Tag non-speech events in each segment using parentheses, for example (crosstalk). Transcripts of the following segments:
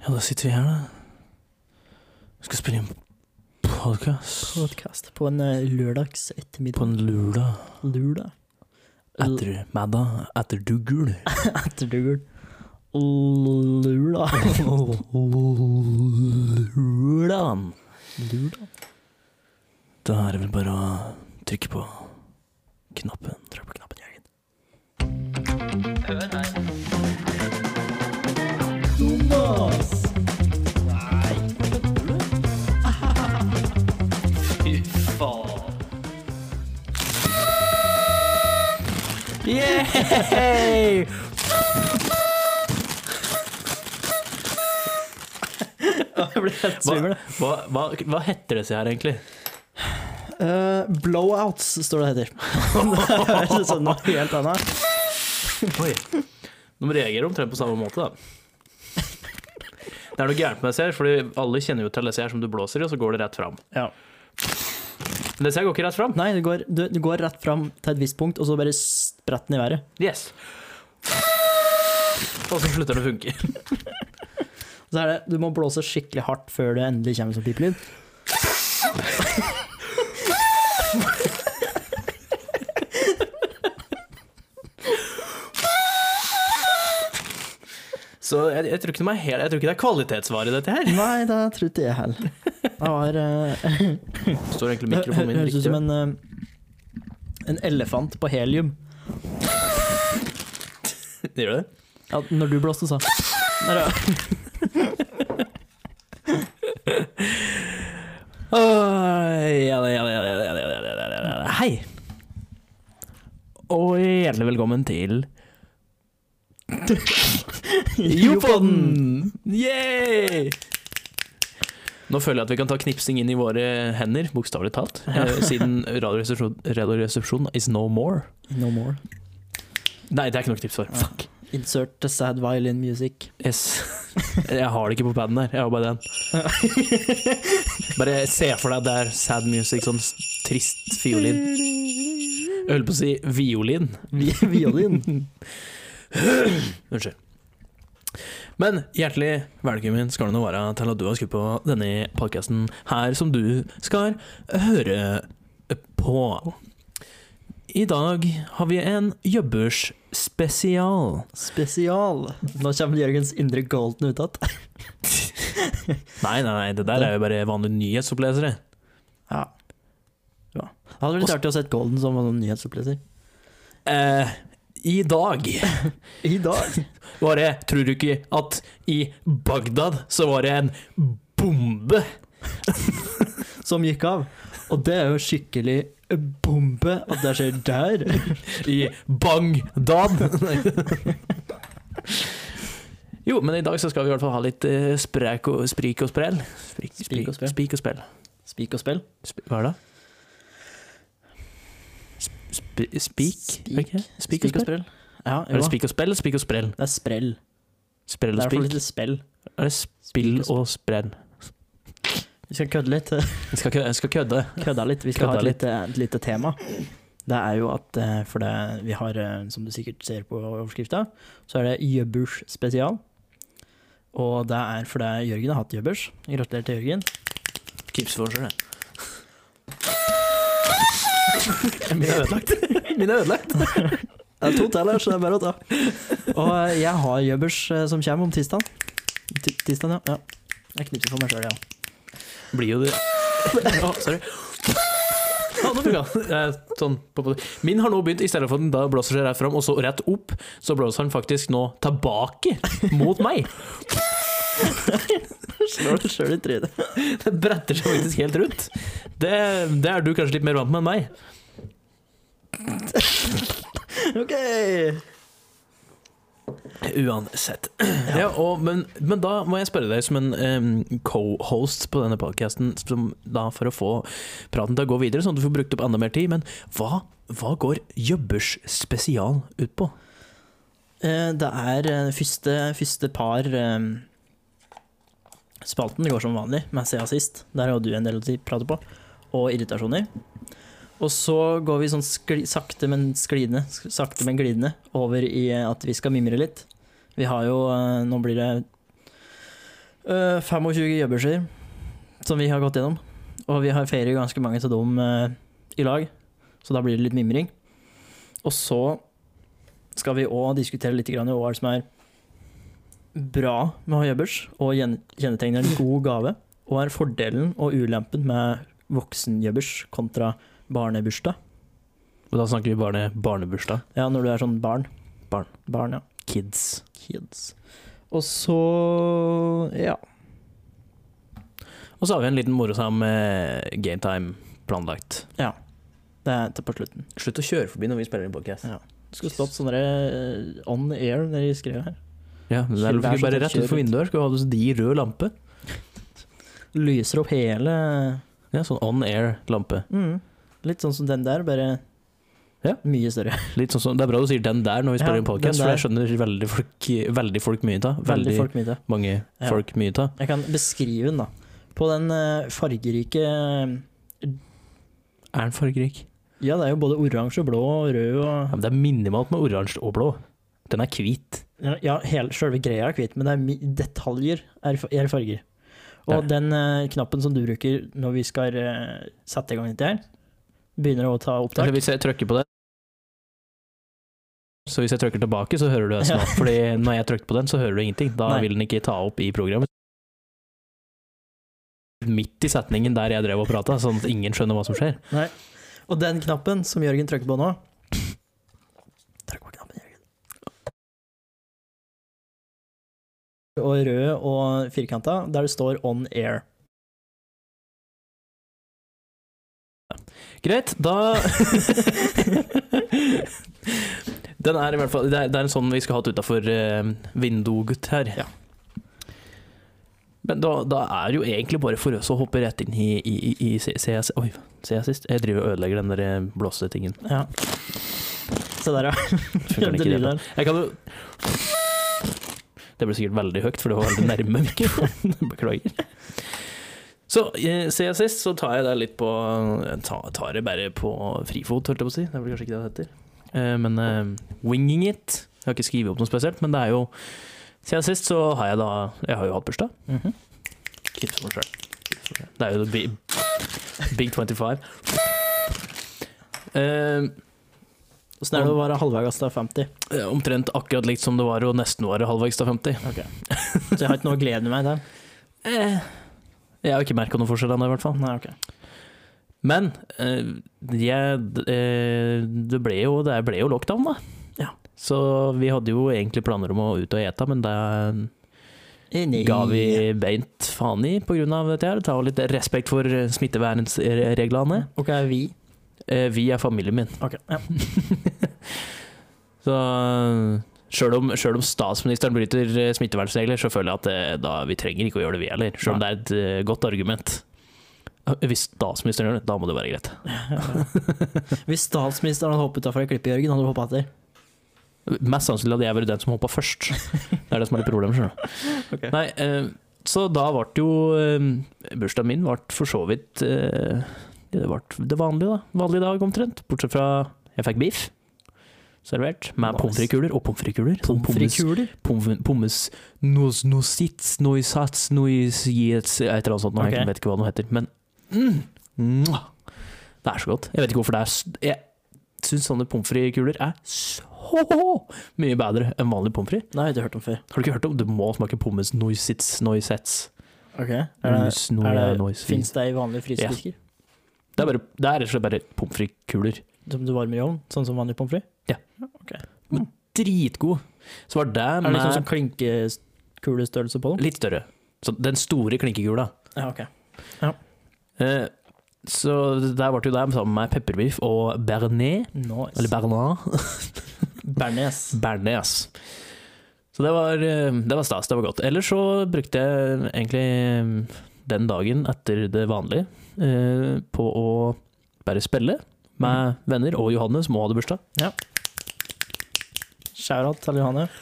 Ja, da sitter vi her, da. Vi skal spille inn podkast Podcast på en eh, lørdags på en lørdag Lørdag. etter middag, etter Dugul. (laughs) Etter Dugul. Lørdag. Lørdagen. Lørdag. Da er det vel bare å trykke på knappen. Trykk på knappen, Jørgen. Thomas! Yay! Jeg ble helt svimmel. Hva, hva, hva heter disse her, egentlig? Uh, blowouts står det heter. (laughs) det ut som noe helt annet. Oi. De reagerer omtrent på samme måte, da. Det er noe gærent med disse her, fordi alle kjenner jo til disse her som du blåser i, og så går det rett fram. Ja. Men disse her går ikke rett fram. Nei, det går, du, du går rett fram til et visst punkt, og så bare spretter den i været. Yes. Og så slutter det å funke. (laughs) Så er det, du må blåse skikkelig hardt før det endelig kommer som pipelyd. Så jeg, jeg, tror helt, jeg tror ikke det er kvalitetsvare, dette her. Nei, det tror ikke jeg heller. Det var uh, Står egentlig mikrofonen min høres ut som en, uh, en elefant på helium. (laughs) Gjør du det? Ja, når du blåste, så. Der, ja. Hei! Og hjertelig velkommen til (laughs) Jopodden! Yeah! Nå føler jeg at vi kan ta knipsing inn i våre hender, bokstavelig talt, eh, siden Radioresepsjonen Radioresepsjon is no more. No more. Nei, det er ikke noe knips for. Fuck. Insert the sad violin music. Yes. Jeg har det ikke på paden her, jeg har bare den. Bare se for deg det er sad music, sånn trist fiolin. Jeg holdt på å si violin. Vi- Violin. (laughs) Unnskyld. Men hjertelig velkommen skal det nå være til at du har skrudd på denne podkasten her, som du skal høre på. I dag har vi en jobbers spesial. Spesial. Nå kommer Jørgens indre golden ut igjen. (laughs) Nei, nei, nei, det der er jo bare vanlige nyhetsopplesere. Ja. ja. Det hadde vært artig å se Golden som en nyhetsoppleser. Eh, I dag (laughs) I dag. (laughs) var det, tror du ikke, at i Bagdad så var det en bombe (laughs) Som gikk av. Og det er jo skikkelig bombe at det skjer der. i Bangdad. jo, men i dag så skal vi i hvert fall ha litt eh, sprek og, sprik og sprell. Sprik, Sprik og sprell. Spik og sprell. Spik og spill. Sp hva er det? Sp spik? Spik. Og sprell? Ja, Er det spik og spell eller spik og sprell? Det er sprell. Sprell og spik? Det er spill. Er det spill og sprell? Vi skal kødde litt. Vi skal, kødde. skal kødde. Kødde litt. Vi skal ha et lite, et lite tema. Det er jo at eh, For det vi har, eh, som du sikkert ser på overskrifta, så er det Jøbbers spesial. Og det er fordi Jørgen har hatt Jøbbers. Gratulerer til Jørgen. Kips for seg, det. (laughs) Min er ødelagt. Min er ødelagt. Det er to til her, så det er bare å ta. Og eh, jeg har Jøbbers eh, som kommer om tirsdag. Tirsdag, ja. ja. Jeg knipser for meg sjøl, ja. Blir jo det oh, sorry. Ja, nå funka Sånn. Min har nå begynt, i stedet for at den da blåser seg rett fram, og så rett opp, så blåser han faktisk nå tilbake mot meg. (laughs) Slår deg sjøl i trynet. Det bretter seg faktisk helt rundt. Det, det er du kanskje litt mer vant med enn meg. OK! Uansett. Ja, og, men, men da må jeg spørre deg som en um, co-host på denne podcasten, for å få praten til å gå videre, sånn at du får brukt opp enda mer tid, men hva, hva går Jøbbers spesial ut på? Eh, Det er eh, første, første par eh, Spalten går som vanlig, med siden sist. Der har du en del å prate på. Og irritasjoner. Og så går vi sånn skli, sakte, men sklidende, sakte, men glidende over i at vi skal mimre litt. Vi har jo eh, Nå blir det øh, 25 jobberser som vi har gått gjennom. Og vi har feiret ganske mange av dem øh, i lag, så da blir det litt mimring. Og så skal vi òg diskutere litt grann hva som er bra med å ha jobbers, og kjennetegner en god gave. Og er fordelen og ulempen med voksenjobbers kontra barnebursdag. Og da snakker vi barne, barnebursdag. Ja, når du er sånn barn. Barn. Barn, ja. Kids. Kids. Og så ja. Og så har vi en liten morosam eh, gametime planlagt. Det er til på slutten. Slutt å kjøre forbi når vi spiller inn podcast. Ja. Det skulle stått sånn eh, on air nedi skrevet her. Ja, men det er Kjør- bare rett utenfor vinduet skal du ha de rød lampe. Lyser opp hele Ja, sånn on air-lampe. mm, Litt sånn som den der, bare Ja. mye større. (laughs) Litt sånn Det er bra du sier den der når vi Ja, spiller inn podcast, for jeg skjønner veldig folk, veldig folk mye av. Veldig Veldig folk mye. mange Ja. folk mye av. Jeg kan beskrive den, da. På den eh, fargerike Er den fargerik? Ja, det er jo både oransje, blå og rød Ja, og men det er minimalt med oransje og blå. Den er hvit. Ja, hele selve greia er hvit, men det er detaljer er, er farger. Og Ja. den uh, knappen som du bruker når vi skal uh, sette i gang dette her, begynner å ta opptak. Eller hvis jeg trykker på den Så hvis jeg trykker tilbake, så hører du det Ja. snart. (laughs) Fordi når jeg trykker på den, så hører du ingenting. Da Nei. vil den ikke ta opp i programmet. Midt i setningen der jeg drev og prata, sånn at ingen skjønner hva som skjer. Og den knappen som Jørgen trykker på nå Trykk på knappen, Jørgen. Og rød og firkanta, der det står 'on air'. Greit, da (laughs) Den er i hvert fall Det er, det er en sånn vi skal ha utafor uh, vinduet her. Ja. Men da, da er det jo egentlig bare for oss å hoppe rett inn i, i, i, i CS Oi, jeg sist? Jeg driver og ødelegger den der eh, blåsetingen. Ja. Se der, ja. Funker den (laughs) ikke det? Jeg kan jo Det ble sikkert veldig høyt, for det var veldig nærme (laughs) mikrofonen. Beklager. Så eh, siden sist så tar jeg det litt på jeg tar, det bare på frifot, holdt jeg på å si. Det er vel kanskje ikke det det heter. Eh, men uh, winging it. Jeg har ikke skrevet opp noe spesielt, men det er jo Siden sist så har jeg da Jeg har jo hatt bursdag. Mhm. Kitt for meg selv. Det er jo big, big 25. Eh, Åssen er det å være halvveis til 50? Eh, Omtrent akkurat likt som det var å nesten være halvveis til 50. Så jeg har ikke noe å glede meg til. Eh, jeg har ikke merka noen forskjell ennå, i hvert fall. Nei, okay. Men eh, jeg, eh, det ble jo, det ble jo lockdown, da. Ja. Så vi hadde jo egentlig planer om å ut og ete, men det Nei. ga vi beint faen i pga. dette her. Ta litt respekt for smittevernreglene. Er vi? Eh, vi er familien min. Ok, ja. (laughs) Så Sjøl om, om statsministeren bryter eh, smittevernregler, så føler jeg at eh, da, vi trenger ikke å gjøre det, vi heller. Selv om det er et eh, godt argument. Hvis statsministeren gjør det, da må det være greit. (laughs) Hvis statsministeren hadde hoppet utafor ei klippe, Jørgen, hadde du hoppa etter? Mest sannsynlig hadde jeg vært den som hoppa først. Det er det som er litt problemet. skjønner du. (laughs) Ok. Nei, så da ble jo Bursdagen min ble for så vidt Det ble det vanlige, da. Vanlig dag omtrent. Bortsett fra jeg fikk biff servert med Nice. pommes frites-kuler og pommes frites-kuler. Sånn pommes pommes- nos, nosits, noisats, noisiets Et eller annet sånt. nå, Ok. Jeg vet ikke hva det heter. Men mm, det er så godt. Jeg vet ikke hvorfor det er Jeg syns sånne pommes frites-kuler er så mye bedre enn vanlig pommes frites. Det har jeg ikke hørt om før. Har du ikke hørt om Du må smake pommes noisits, noisets. Ok, er det, Nois. Fins det i vanlige frysedisker? Det er, bare, det er rett og slett bare pommes frites-kuler. Som du varmer i ovnen? Sånn som vanlig pommes frites? Dritgod. Så var det med Er det liksom med sånn klinkekulestørrelse på dem? litt større. Så den store klinkekula. Ja, ok. Eh, så der ble jo det sammen med pepperbiff og bearnés. Nice. Eller bernard. Bernes. (laughs) Bernes. Så det var, eh, det var stas, det var godt. Ellers så brukte jeg egentlig eh, den dagen etter det vanlige eh, på å bare spille med venner og Johanne, som også hadde bursdag. Shout-out til Johanne. (laughs)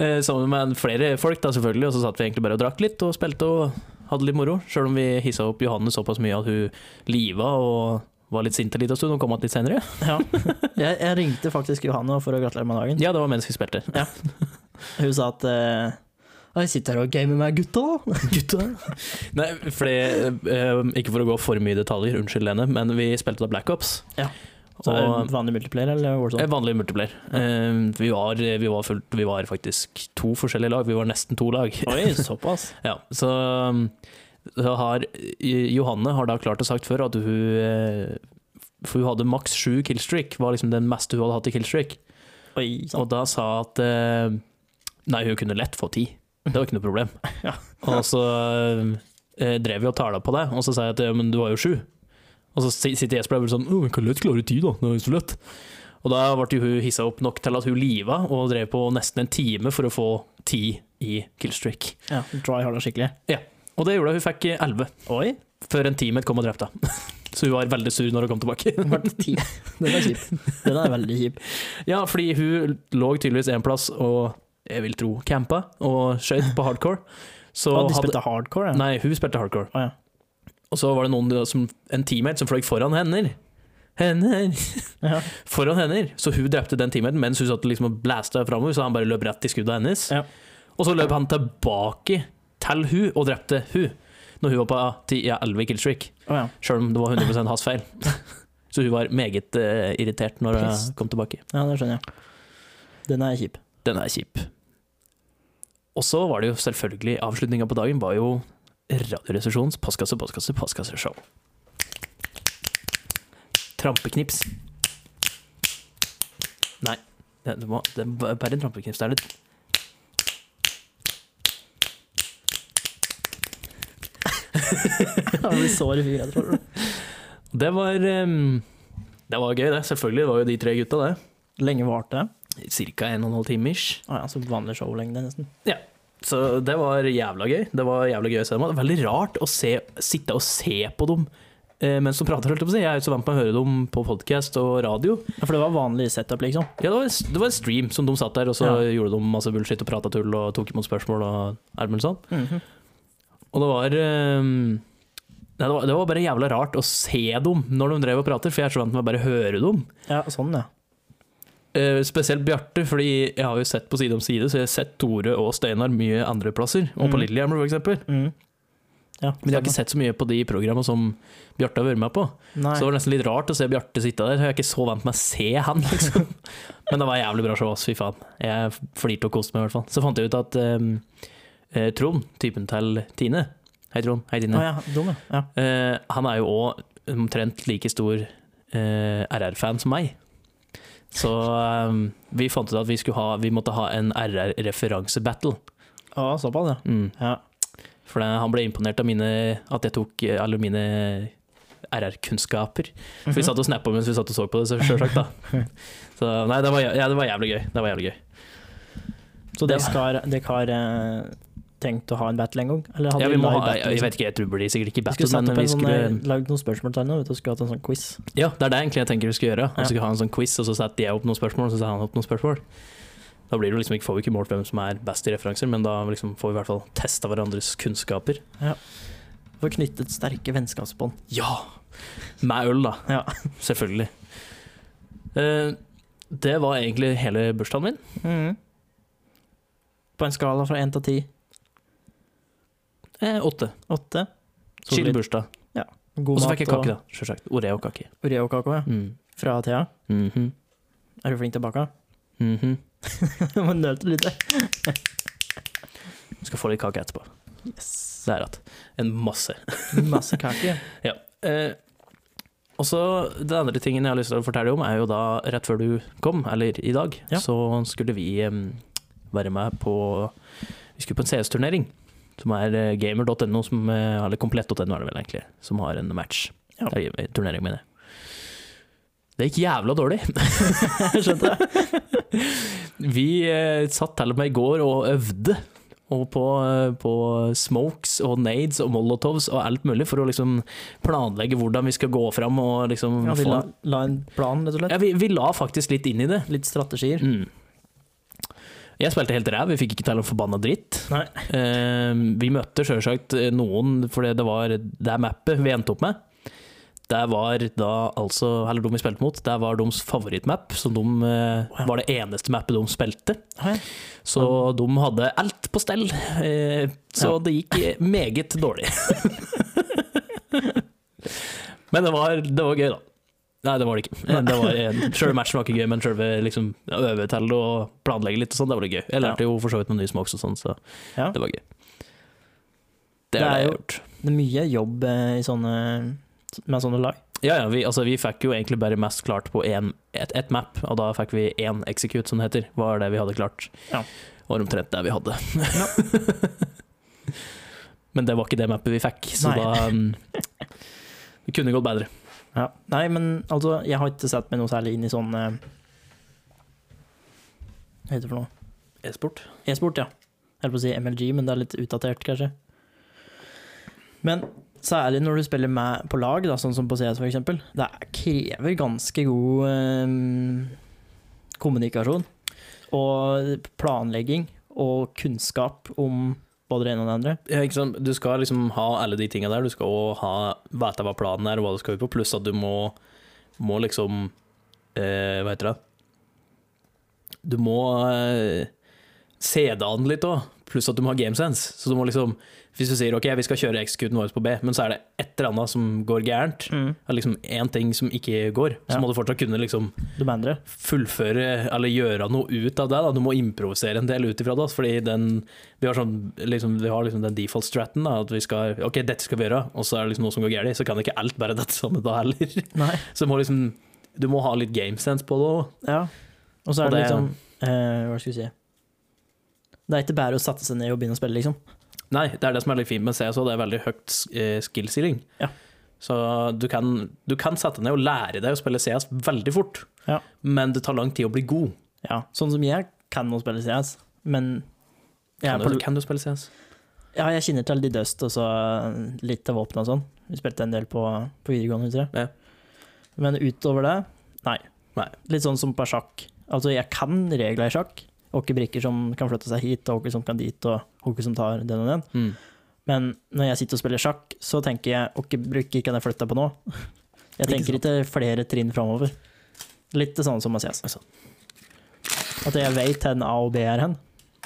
Eh, sammen med flere folk, da selvfølgelig, og så satt vi egentlig bare og drakk litt og spilte og hadde litt moro. Sjøl om vi hissa opp Johanne såpass mye at hun liva og var litt sint en liten stund og kom igjen litt senere. (laughs) Ja. Jeg, jeg ringte faktisk Johanne for å gratulere med dagen. Ja, det var mens vi spilte. Ja. (laughs) Hun sa at eh, Jeg sitter her og gamer med gutta, da. (laughs) Gutta? Nei, fordi uh, Ikke for å gå for mye i detaljer, unnskyld Lene, men vi spilte da Black Ops. Ja. Så Og, vanlig multiplayer, eller Warzone? Eh, Vanlig multiplayer. Uh, vi, var, vi, var fullt, vi var faktisk to forskjellige lag. Vi var nesten to lag. Oi, såpass. (laughs) Ja, så, så har Johanne har da klart å sagt før at hun For hun hadde maks sju killstreak, var liksom den meste hun hadde hatt i killstreak. Oi, sant. Og da sa at eh, Nei, hun kunne lett få ti. Det var ikke noe problem. (laughs) Ja. Og så eh, drev vi og tala på det, og så sa jeg at ja, men du var jo sju. Og så sitter Jesper der og sånn Å, kan lett klare ti, da. Det er jo så lett. Og da ble hun hissa opp nok til at hun liva og drev på nesten en time for å få ti i killstreak. Ja, Dry harda skikkelig. Ja. Og det gjorde hun fikk elleve, før en teammate kom og drepte henne. (laughs) Så hun var veldig sur når hun kom tilbake. Den er kjip. Den er veldig kjip. Ja, fordi hun lå tydeligvis en plass og jeg vil tro campa og skøyt på hardcore. Så Å, de hadde, hardcore, ja. nei, hun spilte hardcore. Å, ja. Og så var det noen som, en teammate som fløy foran hender. Hender! (laughs) Ja. Foran hender. Så hun drepte den teammaten mens hun satt liksom og blasta framover, så han bare løp rett i skuddet hennes. Ja. Og så løp han tilbake til hun og drepte hun når hun var på ti- ja, 11 killstreak. Oh, ja. Sjøl om det var 100 hans feil. (laughs) Så hun var meget uh, irritert når hun kom tilbake. ja, det skjønner jeg. Den er kjip. Den er kjip. Og så var det jo selvfølgelig Avslutninga på dagen var jo Radioresepsjonens postkasse, postkasse, postkasseshow. Trampeknips. Nei, det, det, var, det er bare en trampeknips. Det er (laughs) det. Han blir sår i fingeren, tror du. Det var um, Det var gøy, det. Selvfølgelig. Det var jo de tre gutta, det. Lenge varte det. Cirka en og en halv time ish. Å ja, så vanlig showlengde, nesten. Ja. Så det var jævla gøy. Det var jævla gøy å se dem. Det var veldig rart å se, sitte og se på dem eh, mens de prater. holdt Jeg er jo så vant med å høre dem på podcast og radio. Ja, for det var vanlig setup, liksom. Ja, det var, det var en stream som de satt der, og så Ja. gjorde de masse bullshit og prata tull og tok imot spørsmål og ermer sånn. Mm -hmm. Og det var, um nei, det var Det var bare jævla rart å se dem når de drev og prater, for jeg er så vant med å bare høre dem. Ja, sånn, ja. Eh, spesielt Bjarte, fordi jeg har jo sett på side om side, så jeg har sett Tore og Steinar mye andre plasser, og på Mm. Lillehammer for eksempel. Mhm. ja Men jeg har ikke sett så mye på de programmene som Bjarte har vært med på. Nei. Så det var nesten litt rart å se Bjarte sitte der. Jeg er ikke så vant med å se han, (laughs) liksom. Men det var jævlig bra show, ass. Fy faen. Jeg flirte og koste meg, i hvert fall. Så fant jeg ut at eh, Trond, typen til Tine Hei, Trond. Hei, Tine. Å ja, dum, ja. Eh, han er jo òg omtrent like stor uh, RR-fan som meg. Så um, vi fant ut at vi, ha, vi måtte ha en RR-referansebattle. Å, såpass, ja. Mm. ja. For han ble imponert av mine, at jeg tok eh, alle mine RR-kunnskaper. For vi Mhm. satt og snappa mens vi satt og så på det, så sjølsagt. (laughs) Så nei, det var, ja, det var jævlig gøy. Det var jævlig gøy. Så Det dere har, dere har eh, tenkt å ha en battle en gang? Eller hadde Ja, vi må ha, battle, jeg, liksom? vet ikke, jeg tror det blir sikkert ikke Vi skulle battle, men vi en sånn, skulle eh, lagd noen spørsmål til henne, og skulle hatt en sånn quiz. Ja, det er det egentlig jeg tenker vi skal gjøre. Ja. Vi skal ha en sånn quiz, og så setter jeg opp noen spørsmål, og så setter han opp noen spørsmål. Da blir det liksom ikke, får vi ikke målt hvem som er best i referanser, men da liksom får vi i hvert fall testa hverandres kunnskaper. For knyttet sterke vennskapsbånd. Ja! Med øl, da. Ja. Selvfølgelig. Uh, det var egentlig hele bursdagen min. Mm. På en skala fra én til ti. Eh, åtte. Åtte. Chill bursdag. God Og så fikk jeg kake, da. Sjølsagt. Oreo-kake. Oreo-kake, ja. Mm. Fra Thea. Mhm. Er du flink til å bake? Mhm. (laughs) Må nølte litt. Skal få litt kake etterpå. Yes. Det er at. En masse. Masse kake. (laughs) Ja. Eh, og så Den andre tingen jeg har lyst til å fortelle om, er jo da rett før du kom, eller i dag, Ja. så skulle vi um, være med på Vi skulle på en CS-turnering. Som er eh, gamer.no, eh, eller komplett.no er det vel egentlig, som har en match. Ja. Turnering, mener jeg. Det gikk jævla dårlig. (laughs) Skjønte jeg. Vi eh, satt til og med i går og øvde. Og på, eh, på smokes og nades og molotovs og alt mulig for å liksom planlegge hvordan vi skal gå fram og liksom Ja, vi la, la en plan, rett og slett. ja, vi, vi la faktisk litt inn i det. Litt strategier. Mm. Jeg spilte helt ræv, vi fikk ikke til en forbanna dritt. Eh, vi møtte sjølsagt noen, for det var det mappet vi endte opp med. det var da altså Eller de vi spilte mot, det var deres favorittmap, som de, wow. var det eneste mappet de spilte. Hei. Så de hadde alt på stell. Eh, så Ja. det gikk meget dårlig. (laughs) Men det var, det var gøy, da. Nei, det var det ikke. Det var, Selve matchen var ikke gøy, men selve liksom, øve til og planlegge litt og sånn, det var det gøy. Jeg lærte jo for så vidt noen nye smokes og sånn, så Ja. det var gøy. Det Det er det jeg har gjort. Det er mye jobb eh, i sånne, med sånne lag. Ja, ja, vi, altså, vi fikk jo egentlig bare mest klart på ett et, et map, og da fikk vi én execute, som det heter. Var det vi hadde klart. Ja. Var omtrent det vi hadde. (laughs) Men det var ikke det mappet vi fikk, så Nei. da um, Det kunne gått bedre. Ja. Nei, men altså, jeg har ikke sett meg noe særlig inn i sånn eh, Hva heter det for noe? E-sport. E-sport, ja. Jeg holdt på å si MLG, men det er litt utdatert, kanskje. Men særlig når du spiller med på lag, da, sånn som på CS f.eks., det er- krever ganske god eh, kommunikasjon og planlegging og kunnskap om både det ene og det andre. Ja, ikke sant? Du skal liksom ha alle de tinga der. Du skal òg vite hva planen er, og hva du skal ut på, pluss at du må, må liksom eh, Hva heter det? Du må eh, se det an litt òg, pluss at du må ha gamesense. Så du må liksom Hvis du sier OK, vi skal kjøre executen vår på B, men så er det et eller annet som går gærent, eller liksom én ting som ikke går, så Ja. må du fortsatt kunne liksom fullføre eller gjøre noe ut av det. Da. Du må improvisere en del ut ifra det. Fordi den, vi har, sånn, liksom, vi har liksom den default straten, da, at vi skal OK, dette skal vi gjøre, og så er det liksom noe som går galt, så kan ikke alt bare (laughs) dette samme da heller. Nei. Så du må liksom Du må ha litt gamesense på det òg. Ja. Og så er Og det det- liksom eh, Hva skal vi si Det er ikke bare å sette seg ned og begynne å spille, liksom. Nei, det er det som er litt fint med CS det er veldig høyt eh, skill ceiling. Ja. Så du kan, du kan sette ned og lære deg å spille CS veldig fort, Ja. men det tar lang tid å bli god. Ja, sånn som jeg kan å spille CS, men Kan du, kan du spille CS? ja, jeg kjenner til de Dust og så litt av våpen og sånn. Vi spilte en del på, på videregående, tror jeg. Ja. Men utover det, nei. Nei. Litt sånn som på sjakk. Altså, jeg kan regler i sjakk. Åkke brikker som kan flytte seg hit, og åkke som kan dit, og åkke som tar den og den. Mm. Men når jeg sitter og spiller sjakk, så tenker jeg åkke brikker kan jeg flytte på nå. (laughs) Jeg tenker ikke flere trinn framover. Litt det samme som CS. Altså. At jeg vet hvor A og B er hen,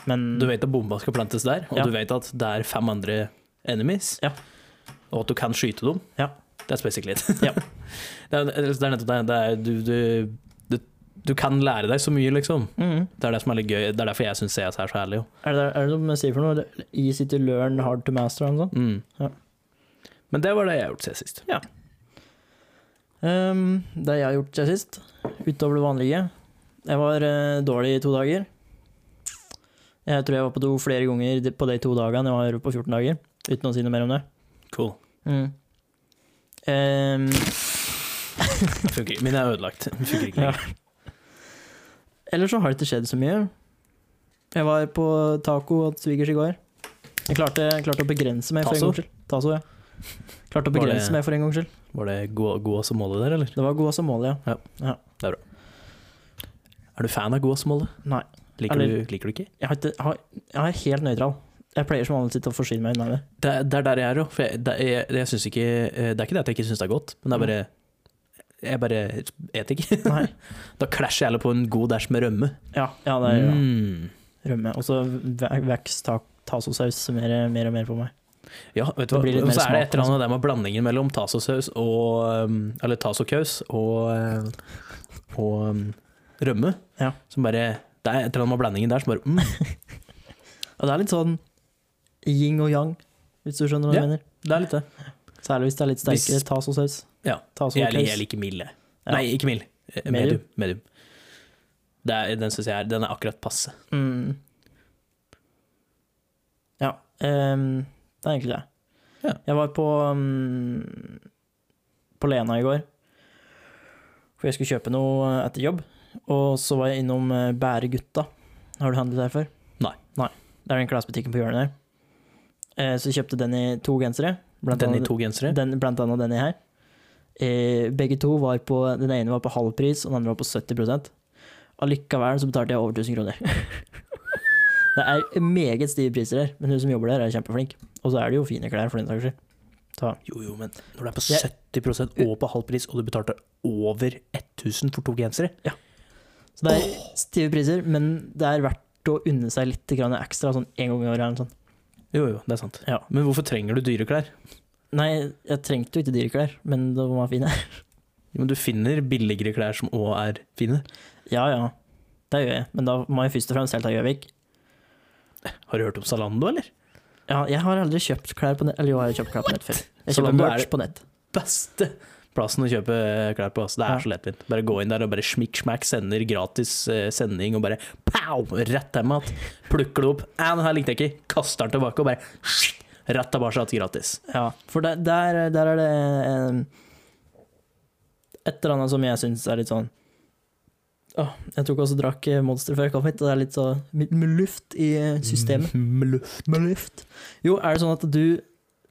men Du vet at bomba skal plantes der, og Ja. du vet at det er fem andre enemies, Ja. og at du kan skyte dem. Ja. Det er basically it. Ja. (laughs) det, er, det er nettopp det. det er, du, du, du, kan lære deg så mye, liksom. Mm. Det er det som er litt gøy. Det er derfor jeg syns CS er så herlig. jo. Er det, er det noe man sier for noe? Easy to learn, hard to master og sånt? Mm. Ja. Men det var det jeg har gjort siden sist. Um, det jeg har gjort siden sist, utover det vanlige Jeg var uh, dårlig i to dager. Jeg tror jeg var på do flere ganger på de to dagene jeg var på 14 dager, uten å si noe mer om det. Cool. Mm. (laughs) Um, funker. Min er ødelagt. Funker ikke Ja. Ellers så har det ikke skjedd så mye. Jeg var på taco hos svigers i går. Jeg klarte, klarte å begrense meg for en gangs skyld. Taso, ja. Klarte å begrense det- meg for en gangs skyld. Var det gå- gåsemålet der, eller? Det var god som mål, ja. Ja, det Er bra. Er du fan av gåsemålet? Nei. Liker, Eller- du, liker du ikke? Jeg, har ikke, jeg, har, jeg er helt nøytral. Jeg pleier som vanlig å forsyne meg unna det. Det, er der jeg er jo. For jeg, det, jeg, jeg ikke, eh, det er ikke det at jeg ikke syns det er godt, men det er bare Jeg bare et ikke. Nei. (laughs) Da klasjer jeg heller på en god dæsj med rømme. Ja, ja det er ja. Mm. rømme. Og så vokser tasosaus mer, mer og mer på meg. Ja, vet du hva. Og så er det et eller annet der med blandingen mellom tasosaus og um, Eller tasokaus og, uh, og um, rømme. Ja. Som bare Det er et eller annet med blandingen der som bare mm, (laughs) Og det er litt sånn yin og yang, hvis du skjønner hva Ja. jeg mener. Det er litt det. Særlig hvis det er litt sterkere tasosaus. Ja. Jeg, jeg liker milde. jeg. Ja. Nei, ikke mild. Eh, Medium. Medium. er, den syns jeg er Den er akkurat passe. Mm. Ja, Um, det er egentlig det. Ja. Jeg var på um, på Lena i går, for jeg skulle kjøpe noe etter jobb. Og så var jeg innom eh, Bæregutta. Har du handlet der før? Nei. Nei. Det er den klesbutikken på hjørnet der. Eh, så jeg kjøpte den i to gensere. Blant Den i to gensere. den, blant annet denne her. Eh, begge to var på Den ene var på halv pris, og den andre var på 70% Allikevel så betalte jeg over 1000 kroner. (laughs) det er meget stive priser her, men hun som jobber der, er kjempeflink. Og så er det jo fine klær, for den saks skyld. Jo, jo, men når du er på 70% og på halv pris, og du betalte over 1000 for to gensere Så det er stive priser, men det er verdt å unne seg litt ekstra, sånn en gang i året Sånn. Jo, jo, det er sant. Ja. Men hvorfor trenger du dyre klær? Nei, jeg trengte jo ikke dyre klær, men det var fine. Men du finner billigere klær som òg er fine. Ja, ja. Det gjør jeg, men da må jeg først og fremst helt til Gjøvik. Har du hørt om Zalando, eller? Ja, jeg har aldri kjøpt klær på nett. Eller jo, jeg har kjøpt klær på nett før. Jeg kjøper er merch på nett. Beste plassen å kjøpe klær på. Altså. Det er Ja. så lettvint. Bare gå inn der og bare smikk smakk, sender gratis eh, sending og bare pow! Rett hjem igjen. Plukker det opp. Ja, den her likte jeg ikke. Kaster den tilbake og bare rett tilbake gratis. Ja, for der, der, der er det et eller annet som jeg syns er litt sånn Åh, Jeg tok også drakk Monster før jeg kom hit, og det er litt så med luft i systemet. Med luft. Med luft. Jo, er det sånn at du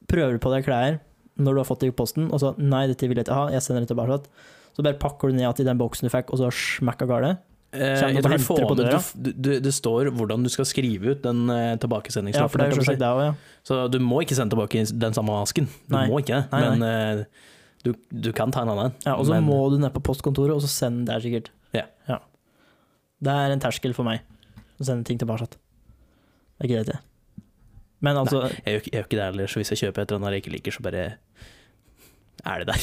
prøver på deg klær når du har fått det i posten, og så 'nei, dette vil jeg ikke ha, jeg sender det tilbake', så bare pakker du ned igjen i den boksen du fikk, og så smakka av Kommer jeg tror du får på med- du, du, det står hvordan du skal skrive ut den eh, Ja, er jo kan du si. ja. Så du må ikke sende tilbake den samme asken. Du Nei. må ikke Nei, men uh, du, du kan ta en annen. ja og så Men- må du ned på postkontoret, og så sende der, sikkert. Ja. Det er en terskel for meg å sende ting tilbake. Det er greit, det. Men altså Jeg gjør, ikke- jeg gjør ikke det heller, så hvis jeg kjøper et eller annet jeg ikke liker, så bare er det der.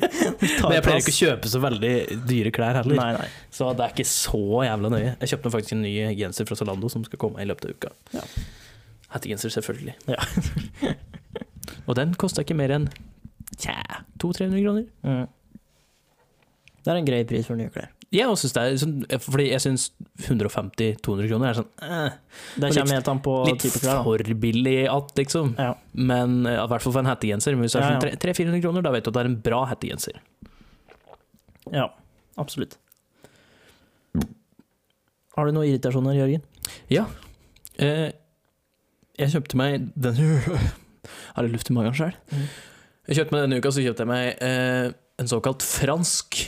(laughs) Men jeg pleier ikke å kjøpe så veldig dyre klær heller, Nei, nei. så det er ikke så jævla nøye. Jeg kjøpte faktisk en ny genser fra Zalando som skal komme i løpet av uka. Ja. Hettegenser, selvfølgelig. Ja. (laughs) Og den kosta ikke mer enn tja, 200-300 kroner. Mm. Det er en grei pris for nye klær. Jeg også synes er sånn, fordi jeg syns 150-200 kroner er sånn eh, Det kommer helt an på litt type klær. Litt for billig at, liksom. Ja. Men eh, i hvert fall for en hettegenser. Men hvis det er Ja, sånn ja. 300-400 kroner, da vet du at det er en bra hettegenser. ja, absolutt. Har du noen irritasjoner, Jørgen? Eh, jeg kjøpte meg den (laughs) Har jeg luft i magen sjøl. Mm. Jeg kjøpte meg Denne uka så kjøpte jeg meg eh, en såkalt fransk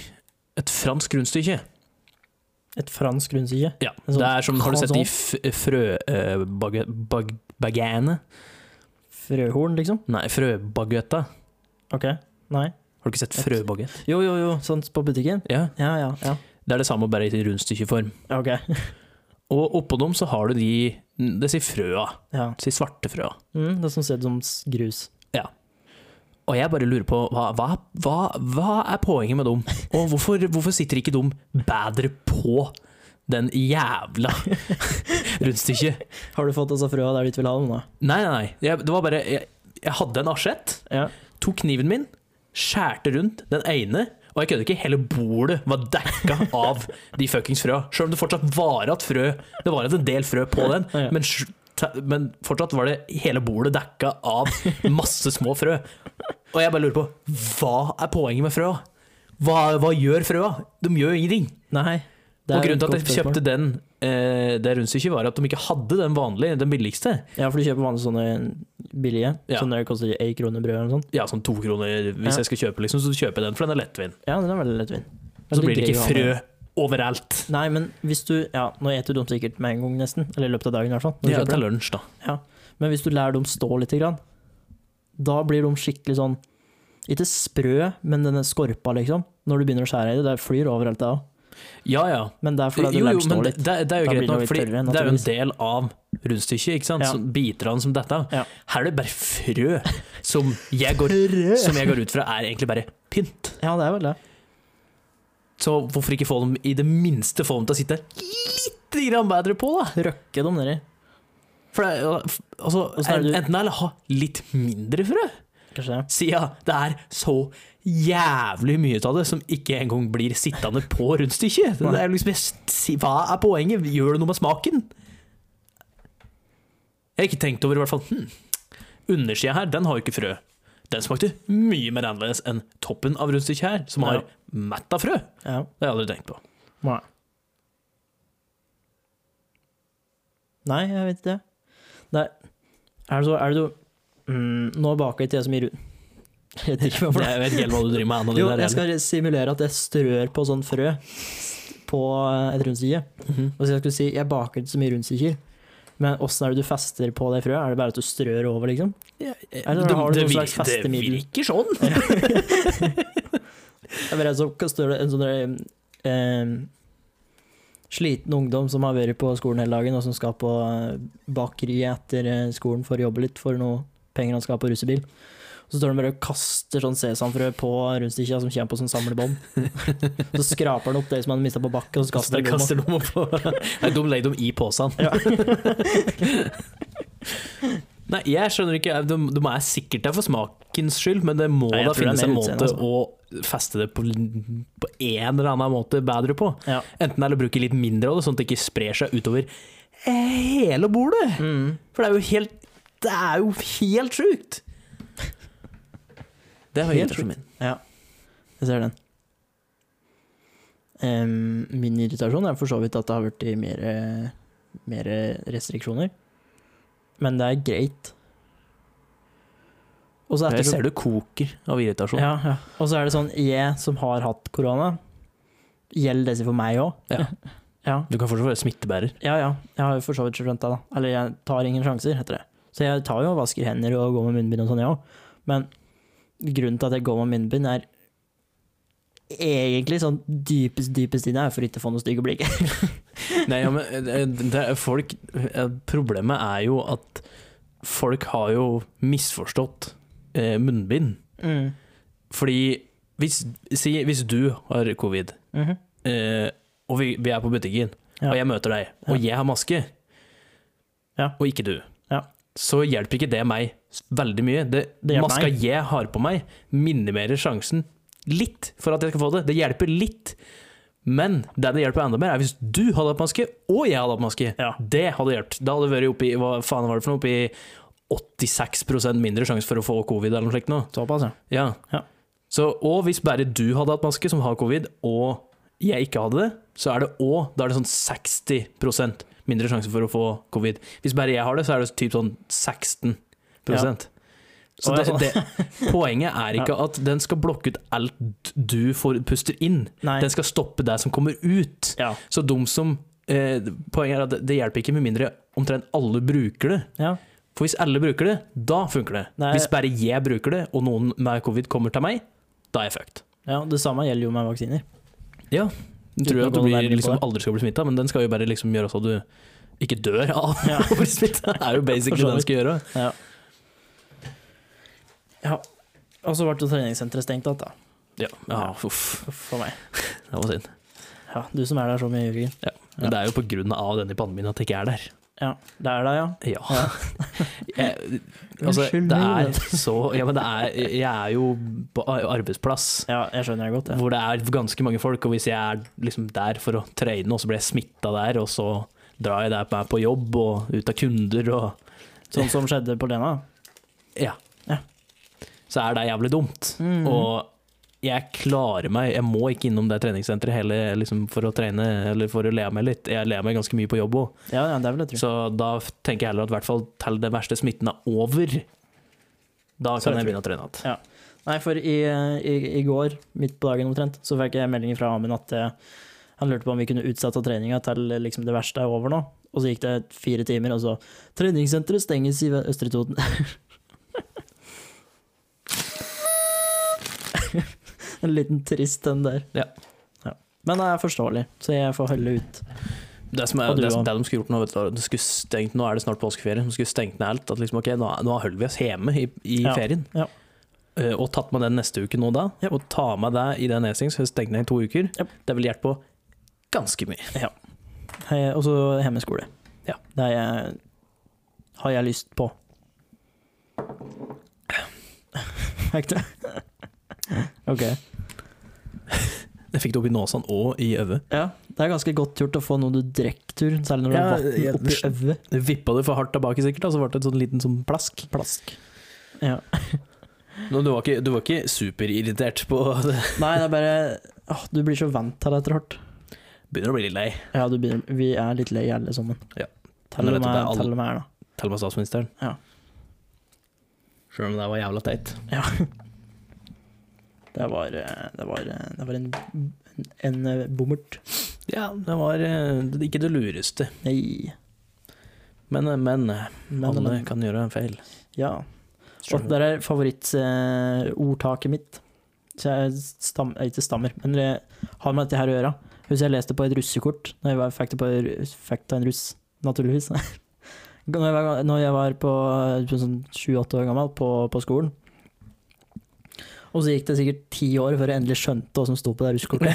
Et fransk rundstykke. Et fransk rundstykke? Ja, sånn det er som Har du sett de croissant? Uh, Frøhorn, liksom? Nei, frøbaguetta. Ok. Nei? Har du ikke sett Et- frøbagett? Jo, jo, jo, sånn på butikken? Ja, Ja, ja. ja. Det er det samme, bare i rundstykkeform. Ok. (laughs) Og oppå dem så har du de Det sier frøa. Ja. Det sier svartefrøa. Mm, det som ser ut som grus. Og jeg bare lurer på, hva, hva, hva, hva er poenget med dem? Og hvorfor, hvorfor sitter ikke de bedre på den jævla (laughs) rundstykket? Har du fått oss av frøa der du ikke vil ha dem, da? Nei, nei, nei. Jeg, det var bare jeg, jeg hadde en asjett, Ja. tok kniven min, skjærte rundt den ene, og jeg kødder ikke, hele bordet var dekka av de fuckings frøa. Selv om det fortsatt var igjen frø. Det var en del frø på den, Ja. men, men fortsatt var det hele bordet dekka av masse små frø. Og jeg bare lurer på, hva er poenget med frøa? Hva, hva gjør frøa? De gjør ingenting. Nei. det Og grunnen til at jeg kjøpte den, eh, det rundstykket, var at de ikke hadde den vanlige, den billigste. Ja, for du kjøper vanlige sånne billige. Ja. Sånne der koster ei krone brød eller noe sånt. Ja, sånn to kroner hvis Ja. jeg skal kjøpe, liksom, så kjøper jeg den, for den er lettvint. Ja, den er veldig lettvint. Så blir det ikke frø overalt. Nei, men hvis du Ja, nå eter du dem sikkert med en gang, nesten. Eller i løpet av dagen, i hvert fall. Ja, til lunsj, da. Men hvis du lærer dem stå lite grann, da blir de skikkelig sånn Ikke sprø, men denne skorpa, liksom. Når du begynner å skjære i det. Det flyr overalt, det òg. Ja, ja. Men det er fordi Jo, lar jo, stå men litt. det, det er jo Da greit nok, for fordi det er jo en del av rundstykket, ikke sant? Ja. Biterne som dette. Ja. Her er det bare frø, som jeg, går, (laughs) som jeg går ut fra er egentlig bare pynt. Ja, det er vel det. Så hvorfor ikke få dem i det minste få dem til å sitte litt bedre på, da? Røkke dem nedi. For det, altså, er enten eller ha litt mindre frø, Kanskje. siden det er så jævlig mye av det som ikke engang blir sittende på rundstykket. Det er liksom, hva er poenget? Gjør det noe med smaken? Jeg har ikke tenkt over i hvert fall hm, Undersida her, den har jo ikke frø. Den smakte mye mer annerledes enn toppen av rundstykket her, som har Ja. mett av frø. Ja. Det har jeg aldri tenkt på. Nei. Nei, jeg vet ikke. Det er, er det så Er det så mm, Nå baker ikke jeg så mye rundt. (laughs) Jeg vet ikke hvorfor. Jeg vet ikke helt hva du driver med. Jo, jeg skal simulere at jeg strør på sånn frø på et rundstykke. Og så jeg skulle si jeg baker ikke så mye rundstykker. Men åssen er det du fester på det frøet? Er det bare at du strør over, liksom? Eller det, har du noe vir- slags festemiddel? Det virker sånn. (laughs) Jeg vet, så står det en sånn eh, sliten ungdom som har vært på skolen hele dagen, og som skal på bakeriet etter eh, skolen for å jobbe litt for noe penger han skal ha på russebil. Så står han bare og kaster sånn sesamfrø på rundstykkene som kommer på sånn samlebånd. (laughs) så skraper han opp det som han mista på bakken, og så Kaster, han dem opp (laughs) Nei, de legger dem i posen. Ja. (laughs) Nei, jeg skjønner ikke Du, de er sikkert der for smakens skyld, men det må Nei, da finnes en måte utseende, å feste det på, på en eller annen måte bedre på. Ja. Enten eller bruke litt mindre av det, sånn at det ikke sprer seg utover hele bordet. Mm. For det er jo helt Det er jo helt sjukt! (laughs) Det var Helt sjukt. Ja, jeg ser den. Um, min irritasjon er for så vidt at det har blitt mer, mer restriksjoner. Men det er greit. Og så Jeg ser du koker av irritasjon. ja, ja. Og så er det sånn, jeg som har hatt korona, gjelder det for meg òg? Ja. (laughs) ja. Du kan fortsatt være smittebærer. Ja, ja. Jeg har jo for så vidt skjønt det, da. Eller jeg tar ingen sjanser, heter det. Så jeg tar jo og vasker hender og går med munnbind og sånn, jeg òg. Men grunnen til at jeg går med munnbind, er egentlig sånn dypest, dypest inne er for ikke å få noe stygge blikk. (laughs) Nei, ja, men eh, det er folk eh, Problemet er jo at folk har jo misforstått eh, munnbind. Mm. Fordi hvis, si, hvis du har covid, Mhm. eh, og vi, vi er på butikken, Ja. og jeg møter deg, og Ja. jeg har maske, Ja. og ikke du, Ja. så hjelper ikke det meg veldig mye. Det, Det maska meg. jeg har på meg, minimerer sjansen litt for at jeg skal få det. Det hjelper litt. Men det det hjelper enda mer, er hvis du hadde hatt maske, og jeg hadde hatt maske. Ja. Det hadde hjulpet. Da hadde det vært oppi hva faen var det for noe, oppi 86% mindre sjanse for å få covid eller noe slikt noe. Såpass, ja. Ja. Ja. Så, og hvis bare du hadde hatt maske som har covid, og jeg ikke hadde det, så er det òg Da er det sånn 60% mindre sjanse for å få covid. Hvis bare jeg har det, så er det typ sånn 16 Så Å, det, det, (laughs) Poenget er ikke at den skal blokke ut alt du får, puster inn. Nei. Den skal stoppe deg som kommer ut. Ja. Så de som eh, Poenget er at det, hjelper ikke med mindre omtrent alle bruker det. ja. For hvis alle bruker det, da funker det. Nei. Hvis bare jeg bruker det, og noen med covid kommer til meg, da er jeg fucked. ja. Det samme gjelder jo med vaksiner. Ja. Jeg tror at du blir, liksom, aldri skal bli smitta, men den skal jo bare liksom gjøre så du ikke dør av Ja. (laughs) å bli smitta. Det er jo (laughs) basically det den skal gjøre. Ja. Ja. Og så ble treningssenteret stengt igjen, da. Ja, ja uff. For meg. Det var synd. Ja, du som er der så mye, Jørgen. Men det er jo på grunn av denne pandemien at jeg ikke er der. Ja, det er det, ja. Ja. (laughs) jeg, altså, det er så Ja, men det er Jeg er jo på arbeidsplass. Ja, jeg skjønner det godt, ja. Hvor det er ganske mange folk, og hvis jeg er liksom der for å trene, og så blir jeg smitta der, og så drar jeg der på jobb og ut av kunder og Sånn som skjedde på Lena. Ja. Ja. Så er det jævlig dumt. Mm. Og jeg klarer meg Jeg må ikke innom det treningssenteret hele liksom, for å trene eller for å le meg litt. Jeg ler meg ganske mye på jobb òg, Ja, ja, så da tenker jeg heller at i hvert fall til den verste smitten er over, da kan jeg jeg begynne å trene igjen. Ja. Nei, for i, i, i går, midt på dagen omtrent, så fikk jeg melding fra Amund at eh, han lurte på om vi kunne utsette treninga til liksom, det verste er over nå. Og så gikk det fire timer, og så 'Treningssenteret stenges i Østre Toten'. (laughs) (laughs) en liten trist den der. Ja. Ja. Men det er forståelig, så jeg får holde ut. Det, som er, du det, det de skulle gjort nå, vet du, skulle stengt, nå er det snart påskeferie, de skulle stengt ned alt. At liksom, ok, nå, nå holder vi oss hjemme i, i Ja, ferien. ja. Uh, og tatt med den neste uke nå da, Ja. og ta med det i den nedstenging, så stengt ned i to uker. Ja. Det vil hjelpe på ganske mye. Ja. Og så hjemmeskole. Ja. Det jeg, har jeg lyst på. (laughs) Du? OK. Jeg fikk det opp i nåsen og i øyet. Ja, det er ganske godt gjort å få noe du drikker tur, særlig når du Ja, har vann ja, oppi øyet. Vippa det for hardt tilbake, sikkert, og så ble det en sånn liten sånn plask. Plask. Ja. Nå, du, var ikke, du var ikke superirritert på det? (laughs) Nei, det er bare åh, Du blir så vant til det etter hvert. Begynner å bli litt lei. Ja, du begynner, vi er litt lei alle sammen. Ja. Til Men og vet du, det er med, statsministeren. til og med her, da. Til og med statsministeren. Ja. Sjøl om det var jævla teit. Ja. Det var, eh, det var, eh, det var en, en, eh, bommert. Ja, det var ikke det lureste. Nei. Men, men, Men, alle men kan gjøre en feil. ja. Og det er favorittordtaket mitt. Så jeg stam, ikke stammer, men det har med dette her å gjøre. Husker jeg leste på et russekort når jeg var, fikk det på fikk det av en russ, naturligvis. (laughs) Når jeg var, når jeg var på, på sånn sju-åtte år gammel på, på skolen. Og så gikk det sikkert ti år før jeg endelig skjønte hva som sto på det russekortet.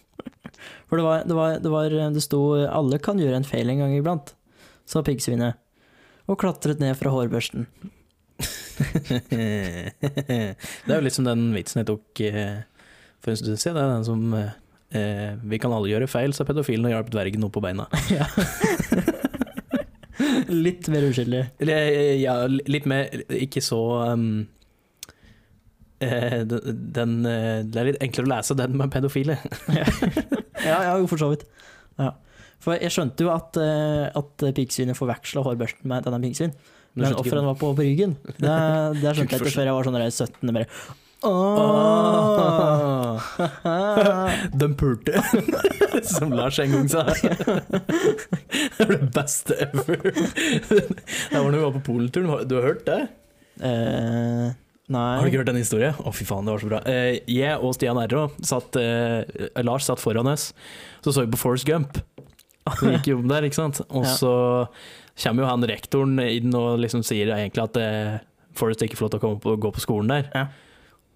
(laughs) For det var, det var, det var Det sto 'alle kan gjøre en feil en gang iblant', sa piggsvinet. Og klatret ned fra hårbørsten. (laughs) det er jo liksom den vitsen jeg tok eh, for en stund siden. Det er den som eh, Vi kan alle gjøre feil, sa pedofilen og hjalp dvergen opp på beina. (laughs) Ja. (laughs) Litt mer uskyldig. Eh, ja, litt mer Ikke så um, den, eh, Det er litt enklere å lese den med pedofile. (laughs) Ja, ja, for så vidt. Ja. For jeg skjønte jo at, at piggsvinet forveksla hårbørsten med denne piggsvin. Men Men offeret var på, på ryggen. (laughs) Det, det skjønte jeg ikke før jeg var sånn 17. Bare Åh, (laughs) Den pulte, (laughs) som Lars en gang sa. Det (laughs) var det beste ever. Det var når vi var på Polturen, du har hørt det? Uh, nei Har du ikke hørt den historien? Å, fy faen, det var så bra. Uh, jeg og Stian Erro satt uh, Lars satt foran oss, så så vi på Force Gump. Vi gikk jo om der, ikke sant? Og så kommer jo han rektoren inn og liksom sier egentlig at Forrest ikke får lov til å komme på, gå på skolen der. Ja.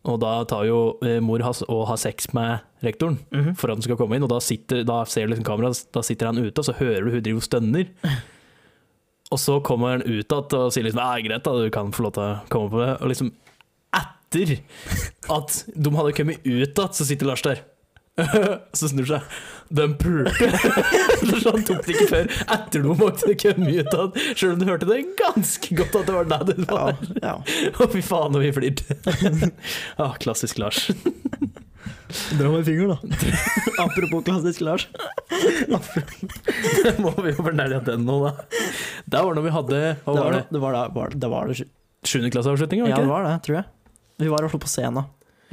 Og da tar jo eh, mor has og har sex med rektoren Mhm. for at han skal komme inn, og da, sitter, da ser du liksom kameraet, da sitter han ute, og så hører du hun driver og stønner. (laughs) Og så kommer han ut igjen og sier liksom Ja, greit, da, du kan få lov til å komme på det. Og liksom etter at de hadde kommet ut igjen, så sitter Lars der. (laughs) så snur seg. Den pulte. (laughs) så han tok det ikke før etter noe måtte det komme ut av sjøl om du hørte det ganske godt at det var deg det Ja, var. ja. (laughs) Å, fy faen, og vi flirte. ah, klassisk Lars. Dra meg i fingeren, da. Apropos klassisk Lars. Må vi jo fornærme den nå, da. Det var når vi hadde Hva Det var var det? det, var da, var, det, var det. Sjuendeklasseavslutning, var Ja, det det var det, tror jeg. Vi var i hvert fall på scenen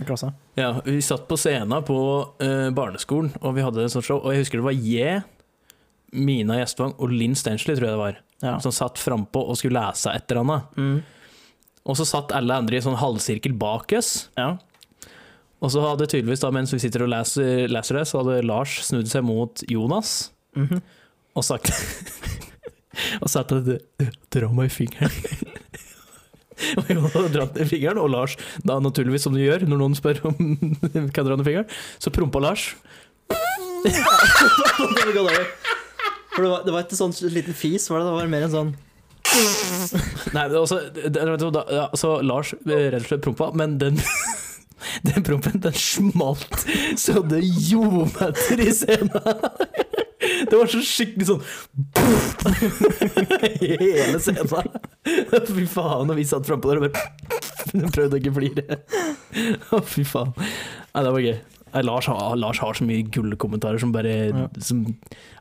i klassa. Ja, vi satt på scenen på uh, barneskolen, og vi hadde et sånt show. Og jeg husker det var jeg, Mina Gjestvang og Linn Stensley, tror jeg det var, Ja. som satt frampå og skulle lese et eller annet. Mm. Og så satt alle andre i sånn halvsirkel bak oss. ja. Og så hadde tydeligvis, da, mens vi sitter og leser, leser det, så hadde Lars snudd seg mot Jonas Mhm. og sagt (laughs) Og satt og Dra meg i fingeren. (laughs) og hadde dratt ned fingeren, og Lars, da naturligvis som du gjør når noen spør om (laughs) kan dra ned fingeren, så prompa Lars. (laughs) For det var, det var ikke sånn liten fis, var det? Det var mer en sånn (laughs) Nei, også, det, det, da, ja, så Lars eh, rett og slett prompa, men den Den prompen, den smalt så det ljometer i scenen. (laughs) Det var så skikkelig sånn (laughs) Hele scenen. (laughs) Fy faen, og vi satt frampå der og bare prøvde å ikke flire. Å, fy faen. Nei, det var gøy. Lars, har, Lars har så mye gullkommentarer som bare Ja. Som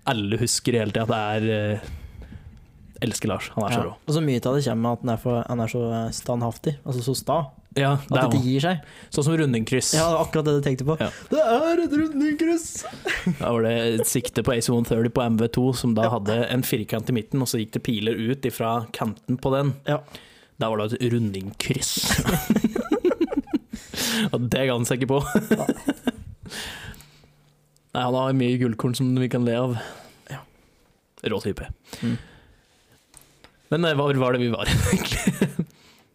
alle husker hele tida. Det er eh, Elsker Lars. Han er så rå. Og så mye av det kommer med at han er, for, han er så standhaftig, altså så sta. Ja, At det ikke gir seg. Sånn som rundingkryss. Ja, akkurat det du tenkte på. Ja. Det er et rundingkryss! (laughs) Da var det et sikte på AC130 på MV2, som da Ja. hadde en firkant i midten, og så gikk det piler ut ifra kanten på den. Ja. Da var det et rundingkryss. (laughs) og det ga han seg ikke på. Nei, han har mye gullkorn som vi kan le av. Ja. Rå type. Mm. Men eh, hva var det vi var, (laughs) egentlig?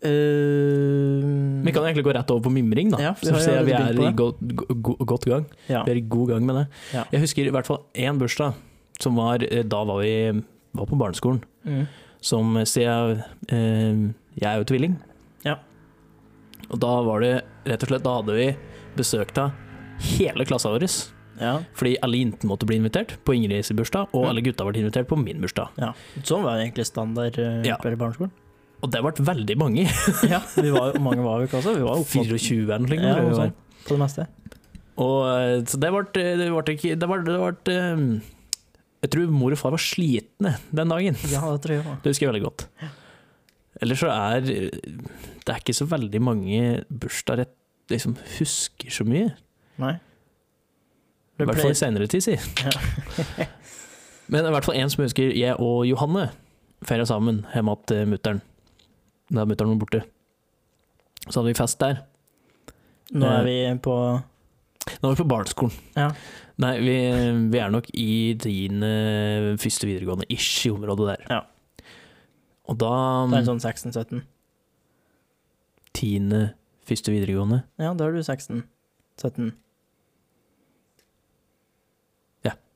Uh, Vi kan egentlig gå rett over på mimring, da. Ja, så ser vi er i godt, go- godt gang. ja. Vi er i god gang med det. Ja. Jeg husker i hvert fall én bursdag, som var eh, Da var vi var på barneskolen. Mm. Som sier eh, Jeg er jo tvilling. Ja. Og da var det rett og slett Da hadde vi besøk av hele klassa vår. Ja. Fordi alle jentene måtte bli invitert på Ingrids bursdag, og alle gutta ble invitert på min bursdag. ja. Sånn var egentlig standard uh, Ja. i barneskolen. Og det ble veldig mange. (laughs) ja, vi var, mange var vi ikke også? Vi var oppe 24 eller noe. ja, vi var. på det meste. Og eh, så det ble, det ble Det ble, det ble eh, Jeg tror mor og far var slitne den dagen. Ja, det tror jeg var. Det husker jeg veldig godt. Ellers så er det er ikke så veldig mange bursdager jeg liksom husker så mye. Nei. I hvert fall i senere tid, si. Ja. (laughs) Men i hvert fall en som husker jeg og Johanne. feira sammen hjemme til mutter'n. Da mutter'n var borte. Så hadde vi fest der. Nå er vi på Nå er vi på barneskolen. Ja. Nei, vi, vi er nok i tiende, første videregående ish i området der. Ja. Og da Det er sånn 16-17. Tiende, første videregående. Ja, da er du 16-17.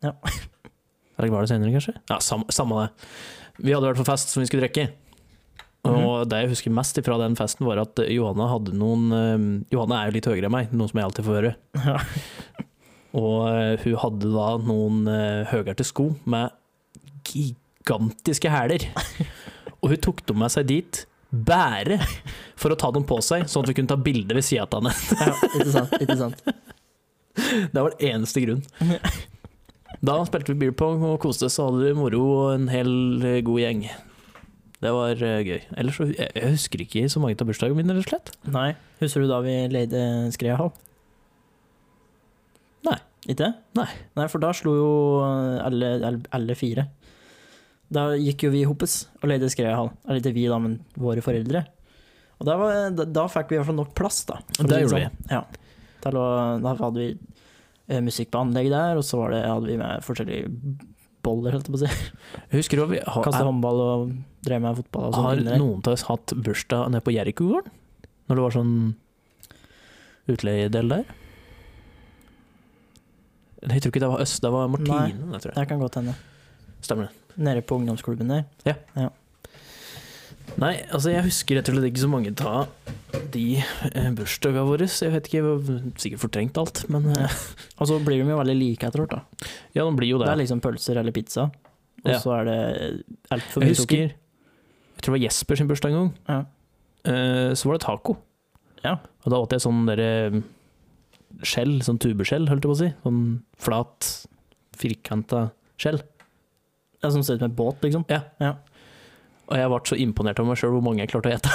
Eller var det senere, kanskje? Ja, sam, samme det. Vi hadde vært på fest som vi skulle drikke. Og Mhm. det jeg husker mest fra den festen, var at Johanna hadde noen uh, Johanna er jo litt høyere enn meg, noe som jeg alltid får høre. Ja. Og uh, hun hadde da noen uh, høyerte sko med gigantiske hæler. Og hun tok dem med seg dit bare for å ta dem på seg, sånn at vi kunne ta bilde ved sida av henne. ja, ikke sant. Ikke sant. (laughs) Det var den eneste grunn. (laughs) Da spilte vi beer pong og koste oss og hadde det moro og en hel eh, god gjeng. Det var eh, gøy. Ellers så jeg, jeg husker ikke så mange av bursdagene mine, rett og slett. Nei. Husker du da vi leide Skreahall? Nei. Ikke? Nei. Nei, for da slo jo alle, alle, alle fire. Da gikk jo vi i hoppes og leide Skreahall. Eller ikke vi, da, men våre foreldre. Og var, da, da fikk vi i hvert fall nok plass, da. Det gjorde vi. Ja. Da, da hadde vi eh, musikk på anlegget der, og så var det, hadde vi med forskjellige boller, holdt jeg på å si. Husker du, Kaste håndball og drev med fotball og sånn. har noen av oss hatt bursdag nede på Jerikogården? Når det var sånn utleiedel der? Jeg tror ikke det var Øst, det var Martine, Nei. Det kan godt hende. Stemmer det. Nede på ungdomsklubben der. Nei, altså jeg husker rett og slett ikke så mange av de eh, bursdagene våre. Jeg vet ikke, jeg har sikkert fortrengt alt, men eh, Og så blir de jo veldig like etter hvert, da. ja, de blir jo Det det. er liksom pølser eller pizza, og Ja. så er det altfor Jeg mye sukker. husker Jeg tror det var Jesper sin bursdag en gang. Ja. Eh, så var det taco. Ja. Og da åt jeg sånn derre skjell, sånn tubeskjell, holdt jeg på å si. Sånn flat, firkanta skjell. Ja, som ser ut som en båt, liksom. Ja. Ja. Og jeg ble så imponert av meg sjøl hvor mange jeg klarte å ete.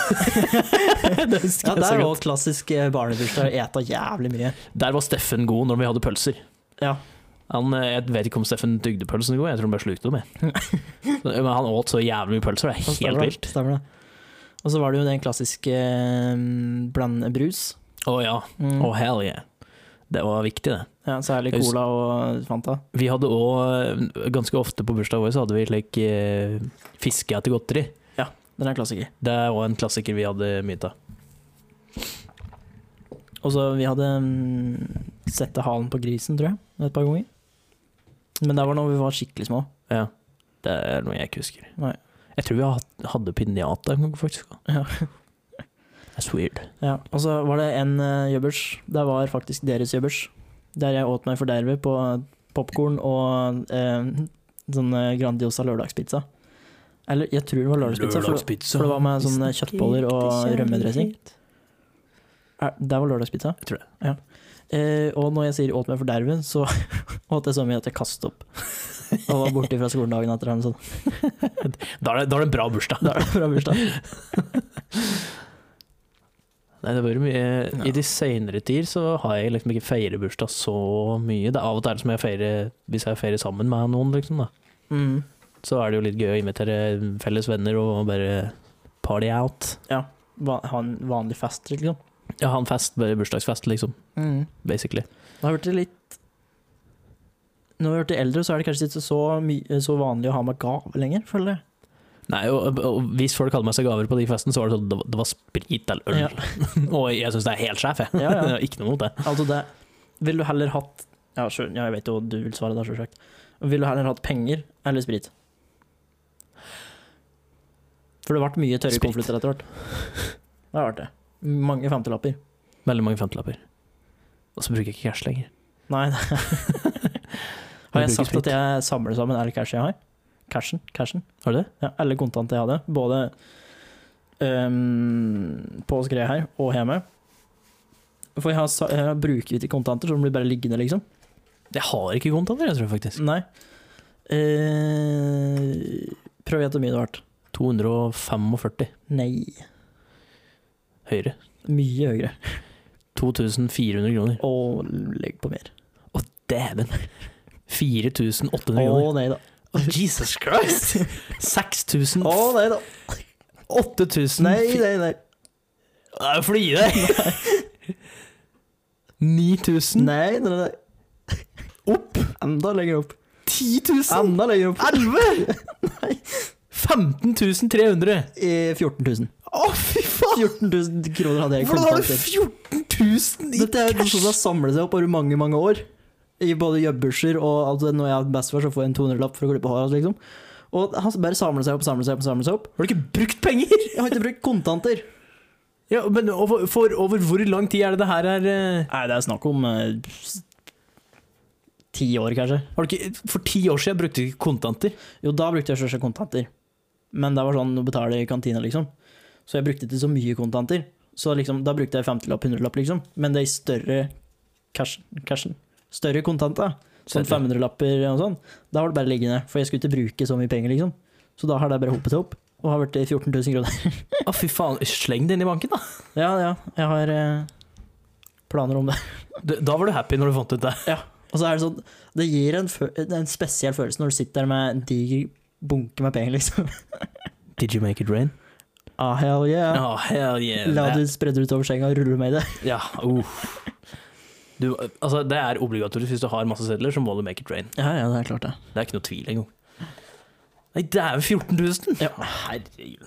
(laughs) det Ja, er jo godt. klassisk eh, barnebursdag, ete jævlig mye. Der var Steffen god når vi hadde pølser. Ja. Han, eh, jeg vet ikke om Steffen dygde pølsene gode, jeg tror han bare slukte dem. (laughs) Men han åt så jævlig mye pølser, det er helt det, vilt. Stemmer det. Og så var det jo den klassiske um, blandebrus. Å ja. Mm. oh, hell yeah. Det var viktig, det. Ja, særlig cola og Fanta. Vi hadde òg, ganske ofte på bursdagen vår, så hadde vi slik eh, fiske etter godteri. Ja, Den er klassiker. Det er òg en klassiker vi hadde mye av. Og så vi hadde mm, sette halen på grisen, tror jeg, et par ganger. Men det var når vi var skikkelig små. Ja. Det er noe jeg ikke husker. Nei. Jeg tror vi hadde pinjata en gang, faktisk. Ja. That's weird. Ja, og så var det en uh, jubbers. Det var faktisk deres jubbers. Der jeg åt meg forderve på popkorn og uh, sånn eh, Grandiosa lørdagspizza. Eller jeg tror det var lørdagspizza, Lørdagspizza. for det var med sånne kjøttboller og rømmedressing. Der Det var lørdagspizza? Jeg tror det. Ja. Uh, og når jeg sier 'åt meg forderve', så (laughs) åt jeg så mye at jeg kastet opp. Og var borte fra skolen dagen etter. Sånn. (laughs) Da er det, da er det en bra bursdag. Da er det en bra bursdag. (laughs) Nei, det har vært mye Ja. I de senere tider så har jeg liksom ikke feiret bursdag så mye. Det er av og til som jeg feirer hvis jeg feirer sammen med noen, liksom. da Mm. Så er det jo litt gøy å invitere felles venner og bare party out. Ja. Ha en vanlig fest, liksom. Ja, ha en fest, bare bursdagsfest, liksom. Basically. Det har blitt litt Når jeg har blitt eldre, så er det kanskje ikke så, så vanlig å ha med gave lenger, føler jeg. Nei, og, og hvis folk hadde med seg gaver på de festene, så var det sånn det var, sprit eller øl. Ja. (laughs) og jeg syns det er helt sjef, jeg. Ja, ja. (laughs) Ikke noe mot det. Altså det Vil du heller hatt Ja, sure, ja jeg vet jo du vil svare da, sjølsagt. Vil du heller hatt penger eller sprit? For det ble mye tørre Sprit. konvolutter etter hvert. Det har vært det. Mange femtelapper. Veldig mange femtelapper. Og så bruker jeg ikke cash lenger. Nei, (laughs) Har jeg sagt sagt at jeg samler sammen all cash jeg har? Cashen. cashen. Har du det? Ja, alle kontanter jeg hadde. Både um, på skredet her og hjemme. For jeg, har, jeg bruker ikke kontanter, så de blir bare liggende, liksom. Jeg har ikke kontanter, jeg tror faktisk. Nei. Uh, prøv å gjette hvor mye det har vært. 245 Nei. høyere. Mye høyere. 2400 kroner. Og legg på mer. Dæven! (laughs) 4800 Å kroner. nei da. Jesus Christ! (laughs) 6000 Å, nei da. 8000 Nei, nei, nei. Det er jo fly der! 9000 Nei, nei, nei. Opp! Enda lenger opp. 10 000! Enda lenger opp. 11! 15 300! Eh, 14 000. Å, fy faen! 14 000 kroner hadde jeg Hvordan har du kontanter. 14 000 i Dette er jo noe som har samlet seg opp over mange, mange år. I både jobbørser og altså, når jeg har bestefar, så får jeg en 200-lapp for å klippe håret liksom. Og han bare samler seg opp, samler seg opp, samler seg opp. Har du ikke brukt penger? Jeg har ikke brukt kontanter. Ja, men over, for over hvor lang tid er det det her er uh... Nei, det er snakk om eh, ti år, kanskje. har du ikke, For ti år siden brukte du ikke kontanter. Jo, da brukte jeg selvsagt kontanter. Men det var sånn å betale i kantina, liksom. Så jeg brukte ikke så mye kontanter. Så liksom, da brukte jeg 50-lapp, 100-lapp, liksom. Men det er i større cash, cashen. Større kontanter. Sånn 500-lapper og sånn. Da var det bare liggende, for jeg skulle ikke bruke så mye penger, liksom. Så da har det bare hoppet seg opp, og har blitt 14 000 kroner. Å, fy faen. Sleng det inn i banken, da. (laughs) ja, ja, jeg har eh, planer om det. Da var du happy når du fant ut det. Ja. Og så er det sånn, det gir en, en spesiell følelse når du sitter der med en diger bunke med penger, liksom. (laughs) Did you make it rain? Ah, hell yeah. Oh, hell yeah. La du spredde det utover senga og rulle med det. Ja, uff. Du, altså, det er obligatorisk. Hvis du har masse sedler, så må du make it rain. Ja, ja, det er klart det. Det er ikke noe tvil engang. Nei, det jo 14 000! Ja. Herregud.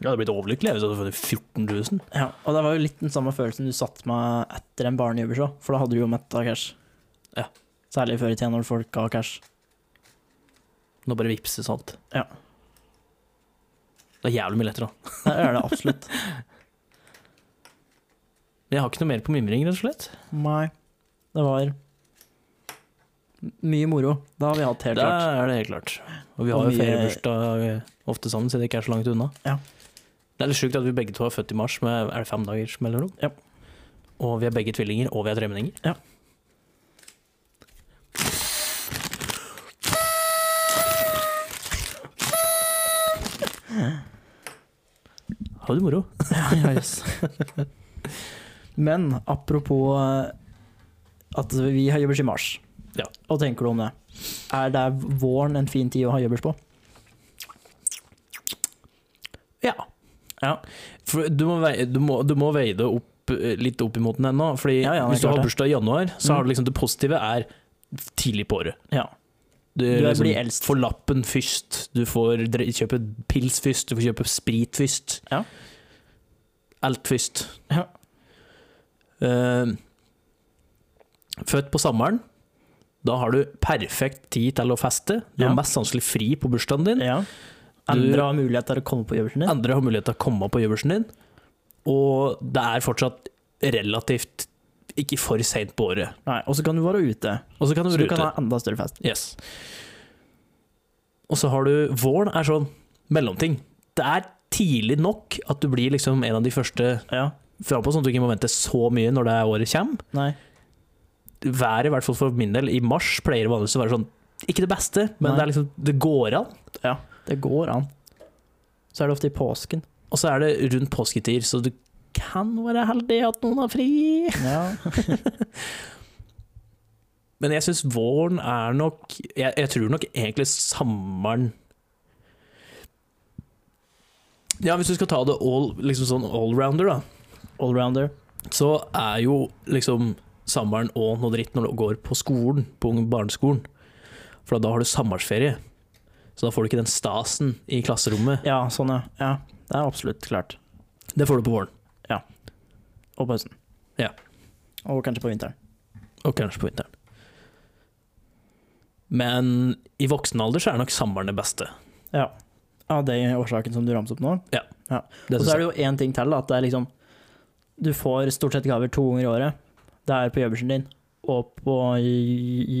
Jeg hadde blitt overlykkelig hvis jeg hadde fått 14 000. Ja, og det var jo litt den samme følelsen du satt med etter en barnejobbers for da hadde du jo metta cash. Ja. Særlig før i tida, når folk ga cash. Nå bare vippses alt. Ja. Det er jævlig mye lettere, da. Det er det absolutt. (laughs) Jeg har ikke noe mer på mimring, rett og slett. Nei. Det var mye moro. Det har vi hatt, helt Det klart. er det helt klart. Og vi har Og jo feriebursdag eh, ofte sammen, siden det ikke er så langt unna. Ja. Det er litt sjukt at vi begge to er født i mars med er det fem dagers mellomrom. Ja. Og vi er begge tvillinger, og vi er tremenninger. Ja. Har du moro? (laughs) Ja, ja, yes. (laughs) Men apropos eh, at vi har jobbers i mars. Ja. Hva tenker du om det? Er det våren en fin tid å ha jobbers på? Ja. Ja. Du må, veie, du, må, du må veie det opp, eh, litt opp imot den ennå. Fordi Ja, ja, hvis du har bursdag i januar, så Mm. har du liksom det positive er tidlig på året. Ja. Du, Du liksom, blir eldst. får lappen først, du får kjøpe pils først, du får kjøpe sprit først. Ja. Alt først. Ja. Eh, født på sommeren, da har du perfekt tid til å feste. Du Ja. mest sannsynlig fri på bursdagen din. ja. Andre har mulighet til å komme på gjøvelsen din. Andre har mulighet til å komme på jobbersen din, og det er fortsatt relativt ikke for seint på året. Nei, og så kan du være ute. Og så kan du Så du kan ha enda større fest. Yes. Og så har du Våren er sånn mellomting. Det er tidlig nok at du blir liksom en av de første Ja. Frampå, sånn at du ikke må vente så mye når det året kommer. Nei. Været, i hvert fall for min del, i mars pleier det vanligvis å være sånn Ikke det beste, men det liksom Det går an. Ja, Det går an. Så er det ofte i påsken. Og så er det rundt påsketider, så du kan være heldig at noen har fri. Ja. (laughs) Men jeg syns våren er nok jeg, jeg tror nok egentlig sommeren Ja, hvis du skal ta det all, liksom sånn allrounder, da, Allrounder. så er jo liksom sommeren og noe dritt når du går på skolen, på barneskolen. For da har du sommerferie. Så da får du ikke den stasen i klasserommet. Ja, sånn, ja. ja. Det er absolutt klart. Det får du på våren, Ja. Og på høsten. Ja. Og kanskje på vinteren. og kanskje på vinteren. Men i voksen alder så er nok sommeren det beste. Ja. Av den årsaken som du ramset opp nå. Ja. Og så er det jo én ting til, at det er liksom Du får stort sett gaver to ganger i året. Det er på jobbersen din og på i,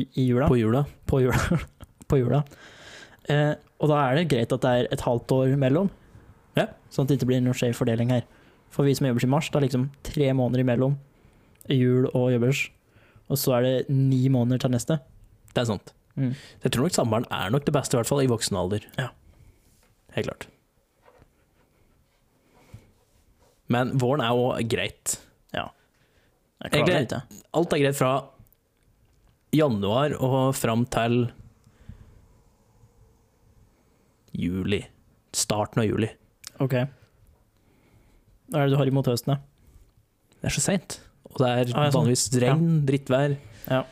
i, i jula. på jula. På jula. (laughs) på jula. Eh, og da er det greit at det er et halvt år mellom, Ja. sånn at det ikke blir noe skjev fordeling her. For vi som jobber i mars, det er liksom tre måneder imellom jul og jobbers. Og så er det ni måneder til neste. Det er sant. Mm. Jeg tror nok sommeren er nok det beste, i hvert fall i voksen alder. Ja. Helt klart. Men våren er jo greit. Jeg klarer det ikke. Alt er greit fra januar og fram til juli. Starten av juli. Ok. Hva er det du har imot høsten, da? Det er så seint. Og det er Ah, ja, sånn. vanligvis regn, drittvær, Ja.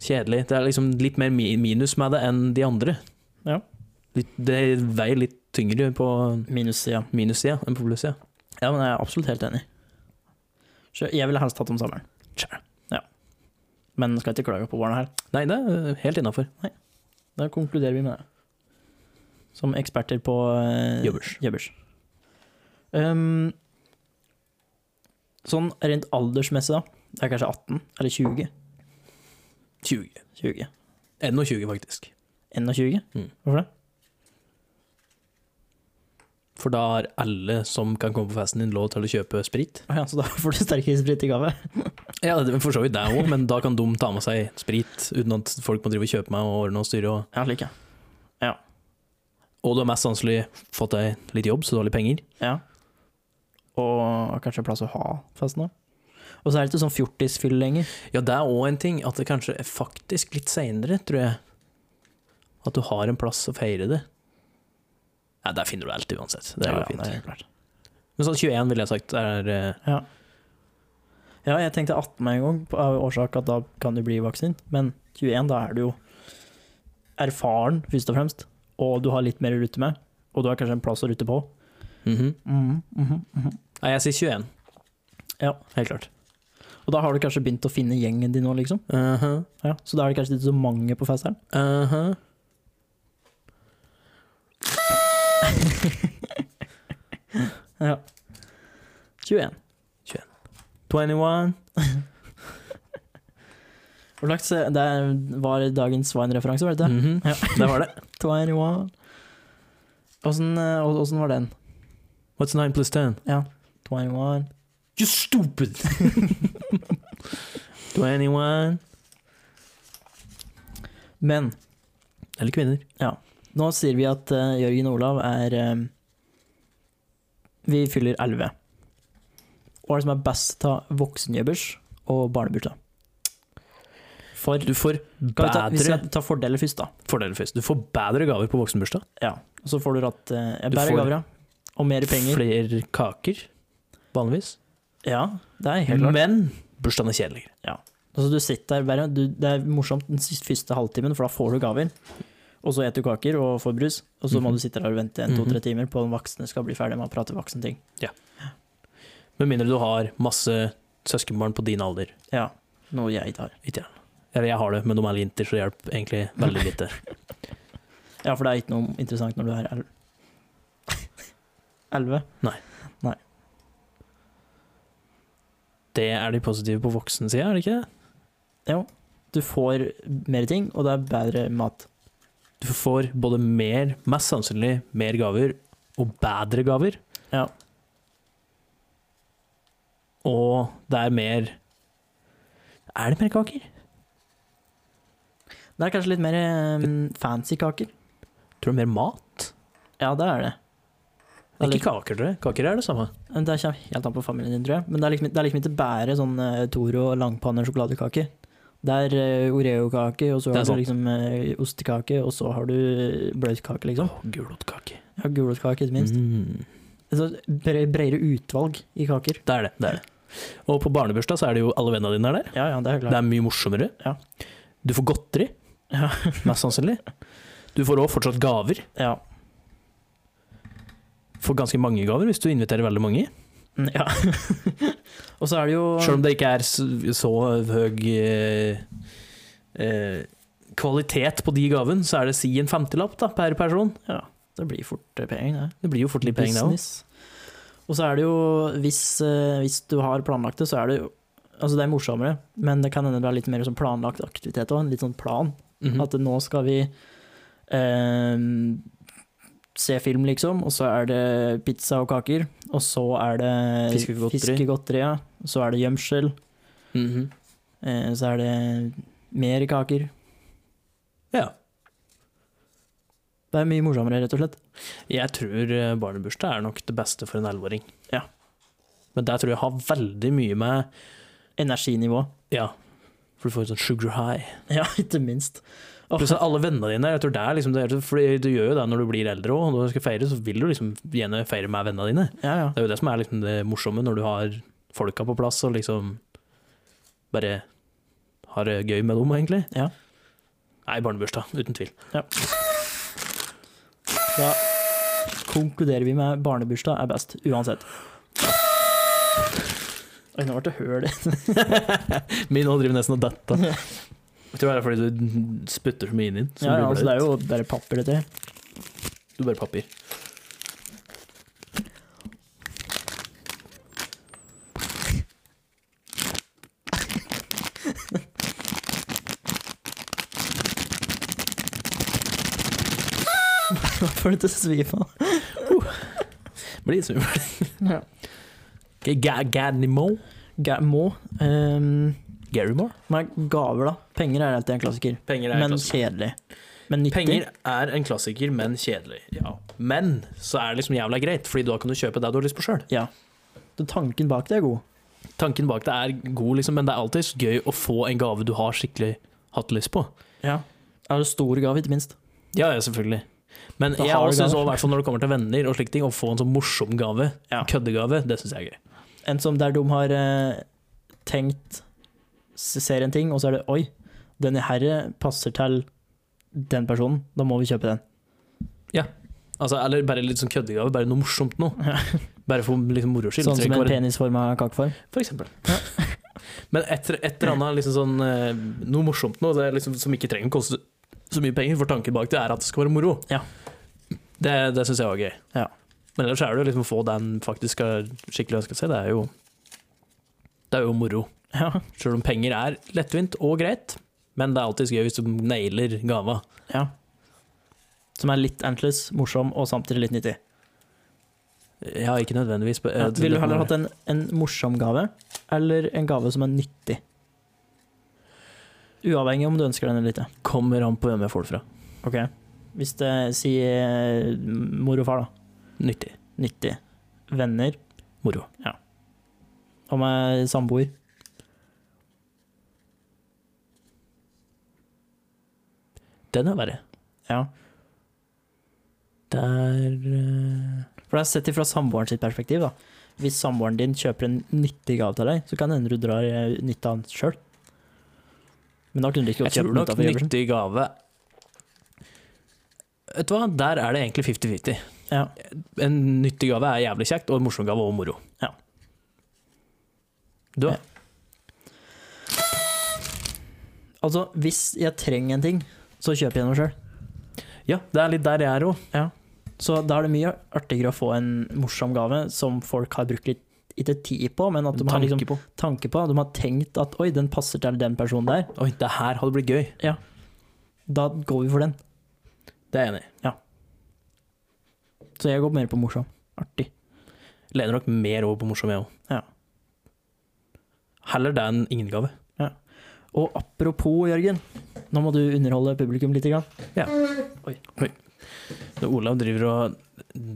kjedelig. Det er liksom litt mer minus med det enn de andre. Ja. Det veier litt tyngre på Minussida. minus enn på plussida. Ja, men jeg er absolutt helt enig. Så jeg ville helst hatt om sommeren. Tja. Men skal ikke klage på våren her. Nei, det er helt innafor. Da konkluderer vi med det. Som eksperter på uh, Jobbers. jobbers. Um, sånn rent aldersmessig, da. Det er kanskje 18 eller 20? 20. 20. 21, faktisk. 21? Mm. Hvorfor det? For da har alle som kan komme på festen din, lov til å kjøpe sprit. Ja, så da (laughs) får du sterkere sprit i gave? (laughs) Ja, for så vidt det òg, men da kan de ta med seg sprit uten at folk må drive og kjøpe meg og ordne og styre. Og, Ja, slik, ja. og du har mest sannsynlig fått deg litt jobb, så du har litt penger. ja. Og kanskje plass å ha festen òg. Og så er det ikke sånn fjortisfyll lenger. Ja, det er òg en ting, at det kanskje er faktisk litt seinere, tror jeg. At du har en plass å feire det. Ja, der finner du alltid uansett. Det er ja, fint. det er klart. Men sånn 21 ville jeg sagt er eh, Ja. ja, jeg tenkte 18 med en gang, av årsak at da kan du bli voksen. Men 21, da er du jo erfaren, først og fremst. Og du har litt mer å rutte med. Og du har kanskje en plass å rutte på. mhm. -hmm. Mm -hmm. Nei, jeg sier 21. Ja. Helt klart. Og da har du kanskje begynt å finne gjengen din nå, liksom. Uh-huh. Ja, så da er det kanskje ikke så mange på festeren. Uh-huh. (laughs) Ja. 21. 21. Hva slags eh, Det var dagens Svine-referanse, var det ikke? -hmm. Ja. (laughs) Det var det. 21. Åssen eh, åssen var den? What's 9 plus 10? Ja. 21. You stupid! (laughs) 21. Men Eller kvinner. Nå sier vi at uh, Jørgen Olav er eh, Vi fyller 11. Hva er det som er best av voksenjøbers og barnebursdag? For Du får bedre ta, vi skal ta fordeler først, da. fordeler først. Du får bedre gaver på voksenbursdag. Ja. Og så får du ratt uh, bedre gaver, ja. Og mer penger. Flere kaker, vanligvis. Ja, det er helt klart. Men bursdagen er kjedeligere. Altså, du sitter der du, det er morsomt den første halvtimen, for da får du gaver. Og så spiser du kaker og får brus, og så må Mhm. du sitte der og vente en, to-tre Mhm. timer på at voksne skal bli ferdig med å prate voksne ting. Ja. Med mindre du har masse søskenbarn på din alder. Ja, noe jeg ikke har. Ikke jeg. Eller jeg har det, men de er linter, så det hjelper egentlig veldig lite. (laughs) Ja, for det er ikke noe interessant når du er (laughs) elleve? Nei. Nei. Det er de positive på voksensida, er det ikke? det? Jo. du får mer ting, og det er bedre mat. Du får både mer, mest sannsynlig mer gaver, og bedre gaver. Ja. Og det er mer Er det mer kaker? Det er kanskje litt mer um, fancy kaker. Tror du mer mat? Ja, det er det. Det er Ikke kaker, tror jeg. Kaker er det samme. Det kommer helt an på familien din, tror jeg. Men det er liksom, det er liksom ikke bare sånn uh, Toro langpanne sjokoladekake. Det er uh, Oreo-kake, og så har du liksom eh, ostekake, og så har du eh, bløtkake, liksom. Åh, Gulotkake. Ja, Gulrotkake, ikke minst. Mm. Så Bredere utvalg i kaker. Det er det. det er det. Og på barnebursdag så er det jo alle vennene dine er der. Ja, ja, det er klart. Det er mye morsommere. Ja. Du får godteri, Ja. mest sannsynlig. Du får òg fortsatt gaver. Ja. Får ganske mange gaver hvis du inviterer veldig mange. Mm, ja. (laughs) og så er det jo Selv om det ikke er så, så høy eh, eh, kvalitet på de gavene, så er det si en femtilapp da, per person. Det blir fort eh, penger, det. Det blir jo fort litt penger, det òg. Og så er det jo, hvis, eh, hvis du har planlagt det, så er det jo Altså, det er morsommere, men det kan hende det er litt mer sånn planlagt aktivitet òg, en litt sånn plan. Mhm. At nå skal vi eh, se film, liksom, og så er det pizza og kaker. Og så er det Fiskegodteri. ja. Så er det gjemsel. Mhm. eh, så er det mer kaker. Ja. Det er mye morsommere, rett og slett. Jeg tror eh, barnebursdag er nok det beste for en elleveåring. Ja. Men der tror jeg har veldig mye med Energinivå. Ja, for du får en sånn sugar high. (laughs) Ja, ikke minst. Åh, Pluss alle vennene dine jeg tror det er liksom det, For du gjør jo det når du blir eldre òg. Når du skal feire, så vil du liksom gjerne feire med vennene dine. ja, ja. Det er jo det som er liksom det morsomme, når du har folka på plass og liksom bare har det gøy med dem, egentlig. Ja. Nei, barnebursdag, uten tvil. Da konkluderer vi med barnebursdag er best, uansett. Oi, nå ble det høl (laughs) Min hånd driver nesten og detter. Jeg tror det er fordi du spytter så mye inn i den. Ja, ja, altså, det er jo bare papir, dette her. Du bare papir. (laughs) Får du til å svime av. Blir svimmel. Ja. Okay, Ga- Ganimo? Ga- Må. Um, Garrymore? men gaver, da. Penger er alltid en klassiker. Penger er Men klassiker. kjedelig. Men nyttig. Penger er en klassiker, men kjedelig. Ja. Men så er det liksom jævla greit, Fordi da kan du kjøpe det du har lyst på sjøl. Så tanken bak det er god. Tanken bak det er god, liksom, men det er alltid gøy å få en gave du har skikkelig hatt lyst på. Ja. Er det stor gave, ikke minst. Ja, ja, selvfølgelig. Men Da jeg har også synes i hvert fall når det kommer til venner og slike ting, å få en sånn morsom gave, Ja. køddegave, det syns jeg er gøy. En som der de har eh, tenkt Ser en ting, og så er det Oi, denne herre passer til den personen. Da må vi kjøpe den. Altså, eller bare litt sånn køddegave, bare noe morsomt. Ja. (laughs) Bare for liksom moro skyld. Sånn som en penisforma kakeform. For eksempel. (laughs) Men et, et eller annet liksom sånn, eh, noe morsomt er liksom, som ikke trenger å koste så mye penger, for tanken bak det er at det skal være moro. Ja. Det, det syns jeg var gøy. Ja. Men ellers er det jo liksom å få den faktisk skikkelig ønska seg, det er jo Det er jo moro. Ja. Selv om penger er lettvint og greit, men det er alltid gøy hvis du nailer gava. ja. Som er litt antlers, morsom og samtidig litt nyttig. Ja, ikke nødvendigvis. Ja. eh, Vil du heller hatt en, en morsom gave, eller en gave som er nyttig? Uavhengig om du ønsker den eller ikke. Kommer an på hvem jeg får det fra. Ok. Hvis det sier eh, mor og far, da. Nyttig. Nyttig. Venner. Moro. Ja. Og med samboer. Den er verre. Ja. Der eh, For det er sett ifra samboeren sitt perspektiv, da. Hvis samboeren din kjøper en nyttig gave til deg, så kan det hende du drar eh, nytte av den sjøl. Men da kunne du ikke godt kjøpt nok Jeg tror nok nyttig gave Vet du hva, der er det egentlig 50-50. Ja. En nyttig gave er jævlig kjekt, og en morsom gave og moro. Ja. Du, Ja. Altså, hvis jeg trenger en ting, så kjøper jeg noe sjøl. ja, det er litt der jeg er òg. Så da er det mye artigere å få en morsom gave som folk har brukt litt ikke tid på, men at de har liksom på. tanke på. De har tenkt at oi, den passer til den personen der. Oi, det her hadde blitt gøy. Da går vi for den. Det er jeg enig i. Så jeg går mer på morsom. Artig. Lener nok mer over på morsom, jeg òg. Ja. Heller det enn ingen gave. Og apropos, Jørgen. Nå må du underholde publikum litt. Grann. Når Olav driver og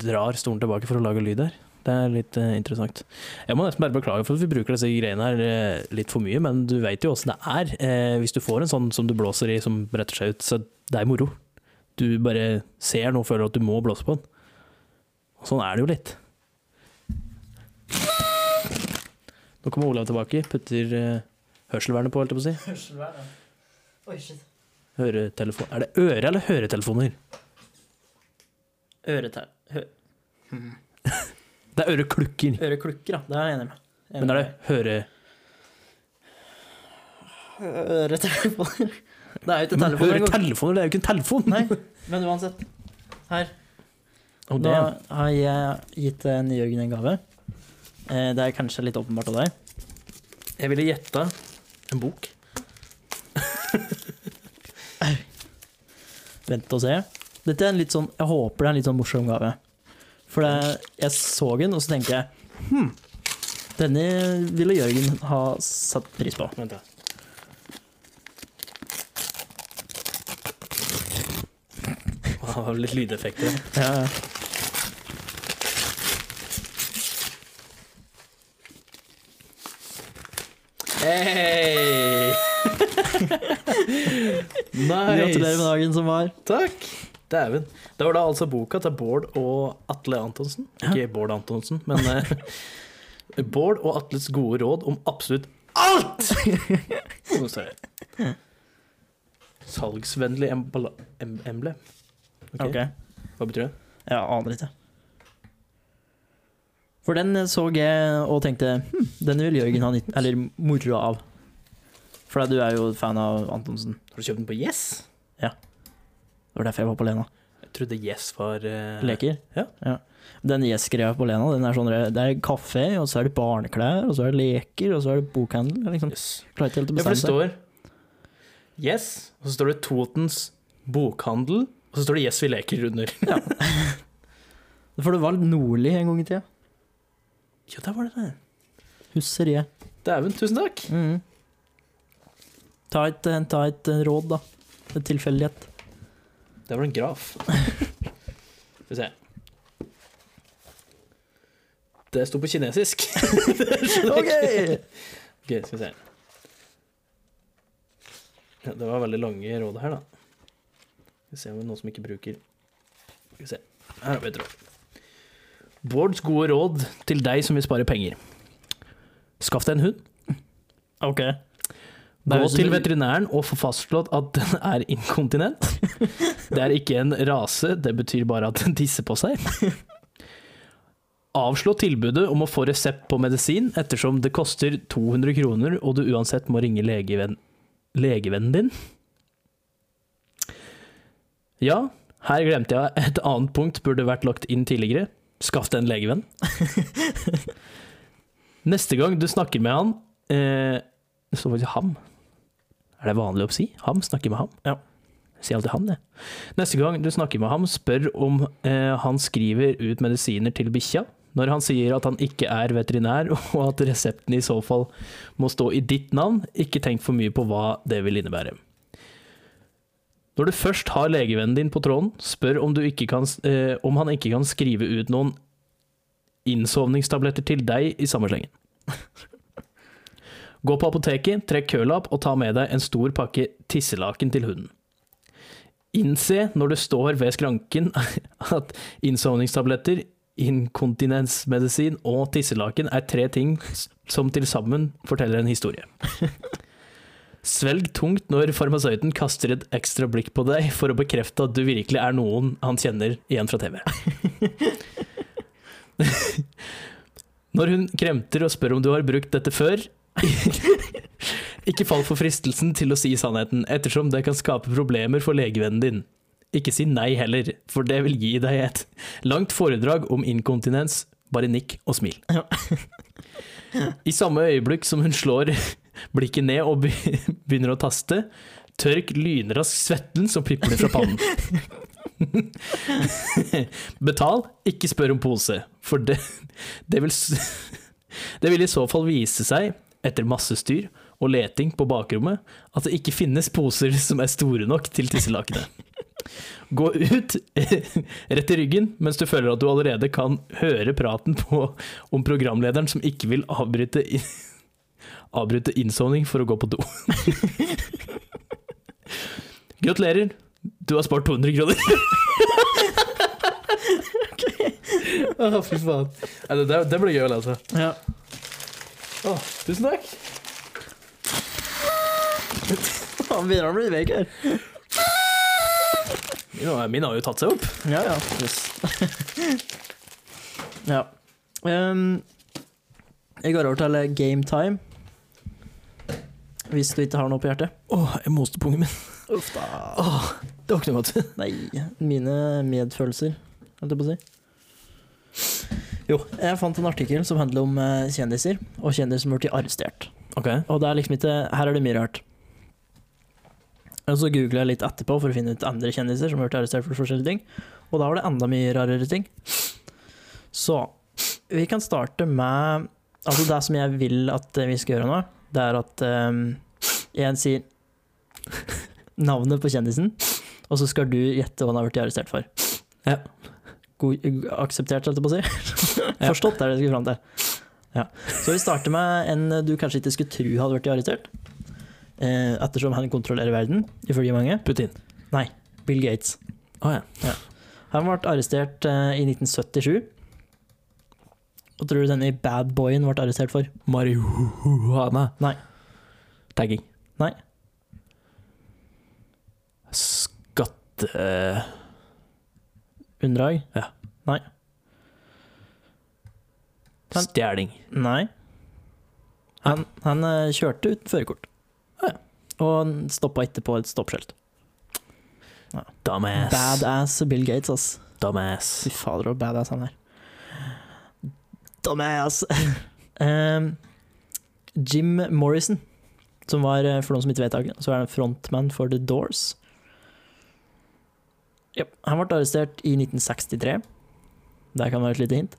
drar stolen tilbake for å lage lyd her. Det er litt uh, interessant. Jeg må nesten bare beklage for at vi bruker disse greiene her uh, litt for mye, men du vet jo åssen det er. uh, hvis du får en sånn som du blåser i som bretter seg ut, så det er moro. Du bare ser noe og føler at du må blåse på den. Og sånn er det jo litt. Nå kommer Olav tilbake, putter eh, hørselvernet på, holdt jeg på å si. Oi, shit. Høretelefon. Er det øre- eller høretelefoner? Øretel... Hø (laughs) Det er øreklukker. øreklukker, da. Det er jeg enig med. Enig Men er det høre... Øretelefoner. (laughs) Det er jo ikke telefoner. høretelefoner, det er jo ikke en telefon! Nei, men uansett. Her. Og Da har jeg gitt eh, Jørgen en gave. Eh, Det er kanskje litt åpenbart av deg. jeg ville gjetta en bok. (laughs) Vent og se. Dette er en litt sånn Jeg håper det er en litt sånn morsom gave. For det, jeg så den, og så tenkte jeg Hm, denne ville Jørgen ha satt pris på. Vent, da. Wow, litt lydeffekter. Ja, ja. Hey! (laughs) Gratulerer med dagen som var. Takk! Dæven. Det var da altså boka til Bård og Atle Antonsen. Ikke Bård Antonsen, men eh, (laughs) Bård og Atles gode råd om absolutt alt! Nå står det. Salgsvennlig emballa- em emblem. Ok, Ok. Hva betyr det? Jeg aner ikke. For den så jeg og tenkte hm, den vil Jørgen ha nytt, eller moro av. For du er jo fan av Antonsen. Har du kjøpt den på Yes? Ja. Det var derfor jeg var på Lena. Jeg trodde Yes var uh... Leker. Ja. Den Yes-greia på Lena, den er sånn det er kaffe, og så er det barneklær, og så er det leker, og så er det bokhandel. Liksom. Yes. Klarer ikke helt å bestemme seg. Ja, for det står Yes, og så står det Totens bokhandel, og så står det Yes vi leker under. (laughs) For det var nordlig en gang i tida. Ja, der var det det. Husseriet. Dæven, tusen takk. Mm. Ta, et, eh, ta et eh, råd, da. En tilfeldighet. Der var det en graf. (laughs) Skal vi se. Det sto på kinesisk. (laughs) Ok! Ok, skal vi se. Ja, det var veldig lange råd her, da. Skal vi se om det er noen som ikke bruker Skal vi se. Her har vi et råd. Bårds gode råd til deg som vil spare penger. Skaff deg en hund. Ok. Gå til veterinæren og få fastslått at den er inkontinent. (laughs) Det er ikke en rase, det betyr bare at den tisser på seg. Avslå tilbudet om å få resept på medisin, ettersom det koster 200 kroner, og du uansett må ringe legevenn, legevennen din. Ja, her glemte jeg et annet punkt burde vært lagt inn tidligere. Skaff deg en legevenn. Neste gang du snakker med han eh, Det står faktisk ham. Er det vanlig å si? Ham snakker med ham? Ja. Jeg sier alltid han, jeg. Neste gang du snakker med ham, spør om eh, han skriver ut medisiner til bikkja. Når han sier at han ikke er veterinær, (laughs) og at resepten i så fall må stå i ditt navn, ikke tenk for mye på hva det vil innebære. Når du først har legevennen din på tråden, spør om, kan, eh, om han ikke kan skrive ut noen innsovningstabletter til deg i samme slengen. Gå på apoteket, trekk kølapp og ta med deg en stor pakke tisselaken til hunden. Innse når du står ved skranken (laughs) at innsovningstabletter, inkontinensmedisin og tisselaken er tre ting som til sammen forteller en historie. Svelg tungt når farmasøyten kaster et ekstra blikk på deg for å bekrefte at du virkelig er noen han kjenner igjen fra TV. (laughs) Når hun kremter og spør om du har brukt dette før, (laughs) ikke fall for fristelsen til å si sannheten, ettersom det kan skape problemer for legevennen din. Ikke si nei heller, for det vil gi deg et langt foredrag om inkontinens. Bare nikk og smil. I samme øyeblikk som hun slår blikket ned og (laughs) begynner å taste, tørk lynrask svetten som pipler fra pannen. (laughs) Betal, ikke spør om pose, for det, det, vil, (laughs) det vil i så fall vise seg, etter masse styr og leting på bakrommet, at det ikke finnes poser som er store nok til tisselakenet. Gå ut rett i ryggen mens du føler at du allerede kan høre praten på om programlederen som ikke vil avbryte, avbryte innsovning for å gå på do. (laughs) Gratulerer, du har spart 200 kroner. Å, fy faen. Det, det, det blir gøy å lese. Ja. Oh, tusen takk. Han begynner å bli vekk her. Min, min har jo tatt seg opp. Ja, ja. Yes. (laughs) ja. Um, jeg går over til game time. Hvis du ikke har noe på hjertet. Å, jeg moste pungen min. Uff da. Åh, det var ikke noe godt. (laughs) Nei, mine medfølelser, holdt jeg på å si. Jo, jeg fant en artikkel som handler om eh, kjendiser, og kjendiser som har blitt arrestert. Ok. Og det er liksom ikke Her er det mye rart. Og så googla jeg litt etterpå for å finne ut andre kjendiser som har blitt arrestert for forskjellige ting. Og da var det enda mye rarere ting. Så vi kan starte med Altså, det som jeg vil at vi skal gjøre nå, det er at um, sier (laughs) navnet på kjendisen, og så skal du gjette hva han har blitt arrestert for. Ja. God, akseptert, holdt jeg på å si. (laughs) Forstått er det jeg skulle fram til. Ja. Så vi starter med en du kanskje ikke skulle tro hadde blitt arrestert. eh, ettersom han kontrollerer verden, ifølge mange. Putin. Nei, Bill Gates. Å ja. Han ble arrestert eh, i 1977. Hva tror du denne bad boyen ble arrestert for? Marihuana. Nei. Tagging. Nei. Skatte... Unndrag? Ja. Han- Stjeling. Nei. Han, han eh, kjørte uten førerkort. Ja. Og stoppa ikke på et stoppskilt. Dumbass. Badass Bill Gates, ass. Dumbass. Fy fader, så badass han er. Dumbass! (laughs) um, Jim Morrison, som var, eh, for noen som ikke vet det, så er han frontman for The Doors. Ja, han ble arrestert i 1963. Der kan være et lite hint.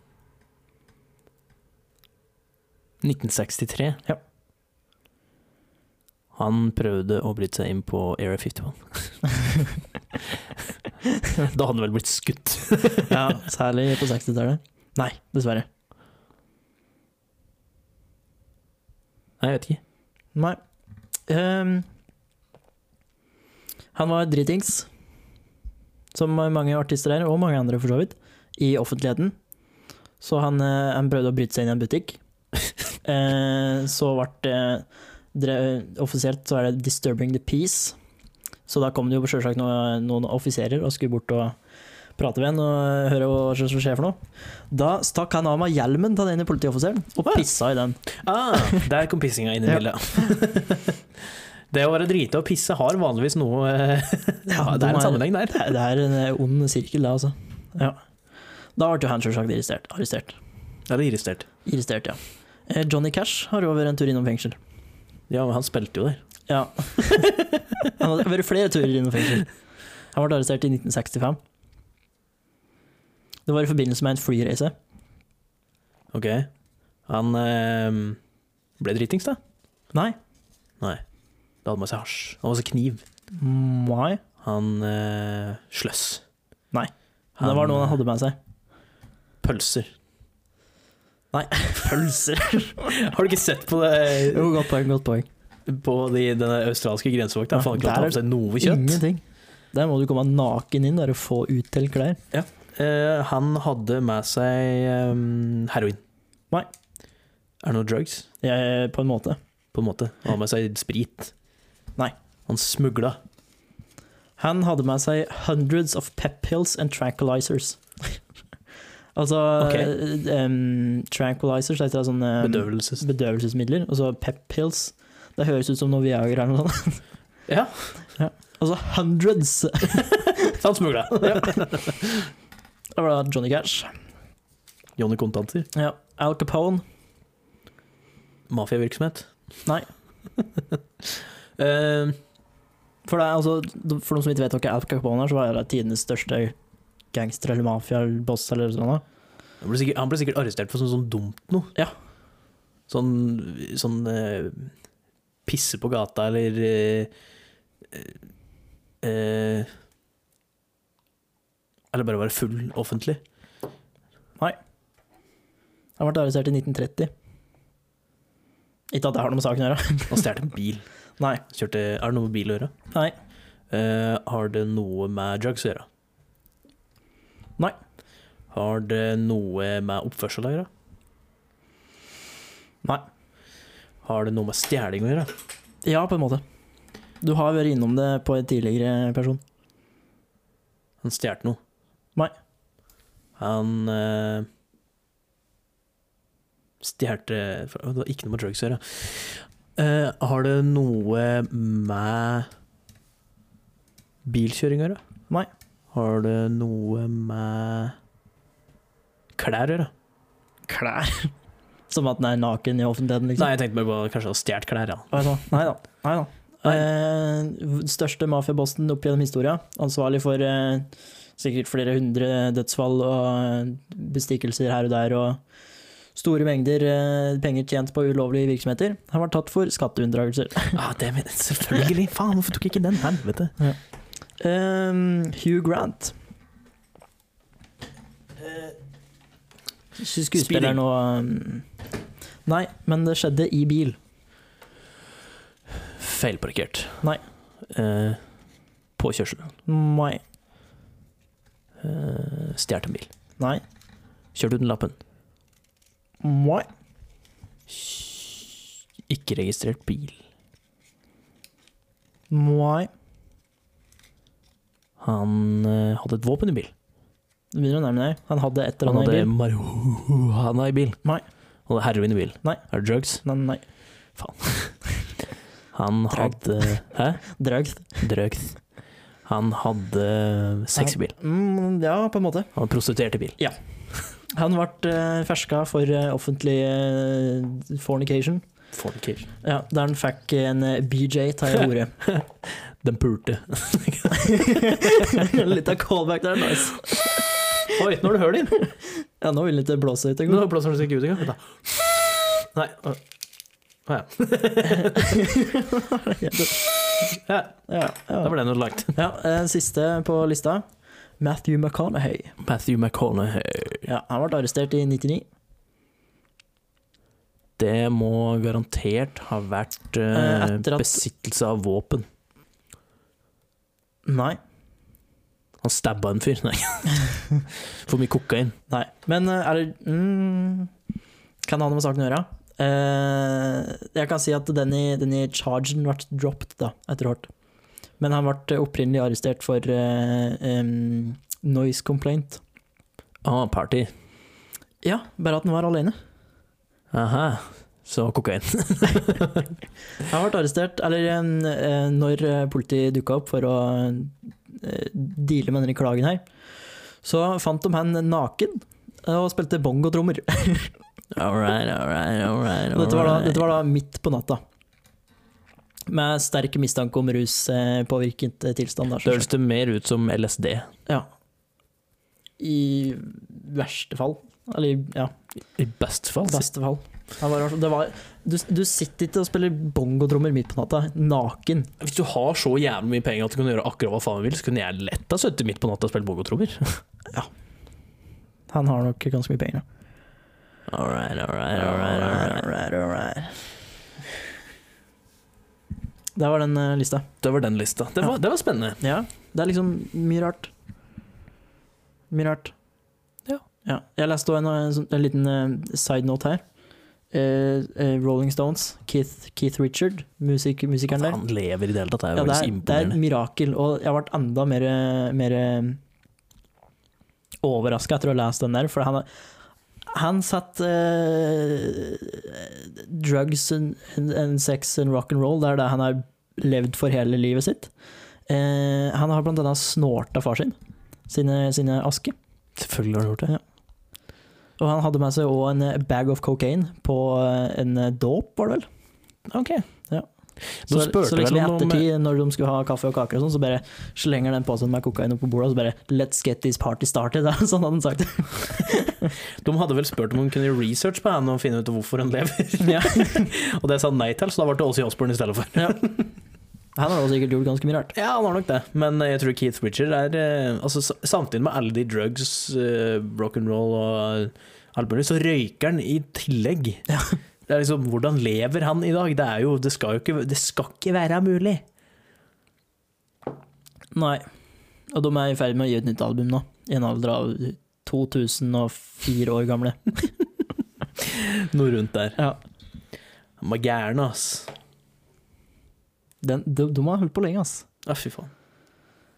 1963. Ja. Han prøvde å bryte seg inn på Area 51. (laughs) da hadde han vel blitt skutt. Ja, Særlig på 60-tallet. Nei, dessverre. Nei, jeg vet ikke. Nei. Um, han var dritings, som mange artister er, og mange andre for så vidt, i offentligheten. Så han, eh, han prøvde å bryte seg inn i en butikk. (laughs) Eh, så ble det Offisielt så er det 'disturbing the peace'. Så da kom det jo selvsagt noen, noen offiserer og skulle bort og prate med han og høre hva som skjer for noe. Da stakk han av meg hjelmen til denne politioffiseren og pissa i den. Ah, der kom pissinga inn i bildet. (laughs) det å være drita og pisse har vanligvis noe eh, Ja, (laughs) det er en sammenheng der. Det er- en eh, ond sirkel, det, altså. Ja. Da ble han selvsagt arrestert. Arrestert, Eller irritert. Irrestert, ja. Eh, Johnny Cash har jo vært en tur innom fengsel. Ja, men han spilte jo der. Ja. (laughs) Han har vært flere turer innom fengsel. Han ble arrestert i 1965. Det var i forbindelse med en flyreise. Ok. Han eh, ble dritings, da? Nei. Nei. Da hadde man seg hasj. Han hadde med seg kniv. Why? Han eh, sløss. Nei. Det var noe han hadde med seg. Pølser. Nei, (laughs) Pølser. (laughs) Har du ikke sett på det Jo, godt poeng, godt poeng. På de, denne australske grensevakta? Ja, Han ikke lov til å der ha på seg noe kjøtt. Ingenting. Der må du komme naken inn der og få utdelt klær. Eh, han hadde med seg um, heroin. Nei. Er det noe drugs? Jeg, på en måte. På en måte. Han hadde med seg sprit. Nei. Han smugla. Han hadde med seg hundreds of pep pills and tranquilizers. (laughs) altså okay. um, Tranquilizers Tranquilizers det er sånne Bedøvelses... bedøvelsesmidler. Og så pep pills. Det høres ut som noe Viagra eller noe sånt. (laughs) Ja, Altså hundreds! så (laughs) han smugla. Det var da Johnny Cash. Johnny Kontanter. Ja. Al Capone. Mafiavirksomhet. Nei. uh, (laughs) For, det altså, for noen som ikke vet hva Al Capone er, så var det tidenes største gangster eller mafia-boss eller sånn. han, ble sikkert, han ble sikkert arrestert for sånn, sånn dumt noe. Ja. Sånn, sånn uh, pisse på gata eller uh, eh, Eller bare være full offentlig. Nei. Han ble arrestert i 1930. Ikke at det har noe med saken å gjøre. (laughs) Og stjal en bil. (laughs) Nei. Kjørte, er det noe med bil å gjøre? Nei. Uh, har det noe med drugs å gjøre? Nei. Har det noe med oppførsel å gjøre? Nei. Har det noe med stjeling å gjøre? Ja, på en måte. Du har vært innom det på en tidligere person. Han stjal noe? Han uh, stjal Det har ikke noe med drugs å gjøre. Eh, har det noe med bilkjøring å gjøre? Nei. Har det noe med klær å gjøre? Klær. (laughs) Som at den er naken i offentligheten, liksom. Nei, jeg tenkte bare på kanskje å stjålet klær. Ja. Da. Nei da. Nei da. Eh, største mafiabossen opp gjennom historia. Ansvarlig for eh, sikkert flere hundre dødsfall og eh, bestikkelser her og der. Og store mengder eh, penger tjent på ulovlige virksomheter. Han var tatt for skatteunndragelser. (laughs) Ah, det men, selvfølgelig! Faen, hvorfor tok jeg ikke den? Helvete. Um, Hugh Grant. Skuespiller Speeding. nå um, Nei, men det skjedde i bil. Feilparkert. Nei. Eh, påkjørsel. Nei. Eh, Stjålet en bil. Nei. Kjørt uten lappen. Nei. Ikke registrert bil. Nei. Han uh, hadde et våpen i bil. Du begynner å nærme deg. Han hadde et eller Han annet i hadde bil. marihuana i bil. Nei. Han hadde heroin i bil. Nei. Er det drugs? Nei, nei. (laughs) Han Drug. hadde Hæ? (laughs) Drugs. Drugs. Han hadde sexy bil. Mm, ja, på en måte. Han hadde bil. Ja. Han ble uh, ferska for eh, offentlig eh, fornication. Fornication. Ja, der han fikk en eh, BJ tar jeg ordet. (laughs) Den pulte. (laughs) Litt av callback der, nice. Oi, nå har du hørt inn. Ja, nå vil den ikke blåse ut Nå blåser den ikke ut engang. Nei. Å å ja. (laughs) ja. Ja, Da ja. det noe lagt. ja, eh, siste på lista. Matthew McConaughey. Matthew McConaughey. Ja, han ble arrestert i 99. Det må garantert ha vært eh, Eh, etter at- besittelse av våpen. Nei. Han stabba en fyr. Nei. (laughs) For mye kokain. Nei. Men eh, er det mm, Kan det ha noe med saken å gjøre? Eh, jeg kan si at den i, den i chargen ble dropped da, etter hvert. Men han ble opprinnelig arrestert for em, noise complaint. Ah, party. Ja, bare at han var alene. Aha. Så kokain. (laughs) Han ble arrestert, eller eh, når politiet dukka opp for å deale med denne klagen her, så fant de han naken og spilte bongotrommer. (laughs) All right, all right, all right. Dette var, da, dette var da midt på natta. Med sterk mistanke om ruspåvirket eh, tilstand. Da, Det høres det mer ut som LSD. ja. I verste fall. Eller ja, I best fall. beste fall. Det var, det var, du, du sitter ikke og spiller bongotrommer midt på natta, naken. Hvis du har så jævlig mye penger at du kan gjøre akkurat hva faen du vil, så kunne jeg lett ha sittet midt på natta og spilt bongotrommer. (laughs) Han har nok ganske mye penger. da. All right, all right, all right, all right. all right. Det var den uh, lista. Det var den lista. Det var, det var spennende. Ja, det er liksom mye rart. Mye rart. Ja. Jeg leste også en, en, sånn- en liten uh, side note her. Uh, eh, Rolling Stones, Keith, Keith Richard, musik, musikeren der. Han lever i det hele tatt. Det er Ja, jo er, det er et mirakel, og jeg har vært enda mer, mer overraska etter å ha lest den der, for han, han satt uh, drugs and, and sex and rock and roll, det er det han har levd for hele livet sitt. Uh, han har blant annet snorta far sin, sine, sine aske. Selvfølgelig har han gjort det. Ja. Og han hadde med seg òg en bag of cocaine på eh, en dåp, var det vel? Ok. Så, så liksom i med- ettertid, når de skulle ha kaffe og kaker og sånn, så bare slenger den posen med kokain opp på bordet, og så bare 'let's get this party started', (laughs) sånn hadde han sagt. (laughs) De hadde vel spurt om hun kunne research på henne og finne ut hvorfor hun lever. (laughs) ja. og det sa han nei til, så da ble det Åse Osborne i stedet for. ja. Han har også sikkert gjort ganske mye rart. Ja, han har nok det, men jeg tror Keith Richard er eh, altså, Samtidig med alle de drugs, rock'n'roll og alt mulig, så røyker han i tillegg. Ja. Det er liksom, Hvordan lever han i dag? Det, er jo, det, skal jo ikke, det skal ikke være mulig. Nei. Og de er i ferd med å gi et nytt album nå, i en alder av 2004 år gamle. (laughs) Noe rundt der. Ja. Han var gæren, ass. Den, de, de har holdt på lenge, ass. Ja, fy faen.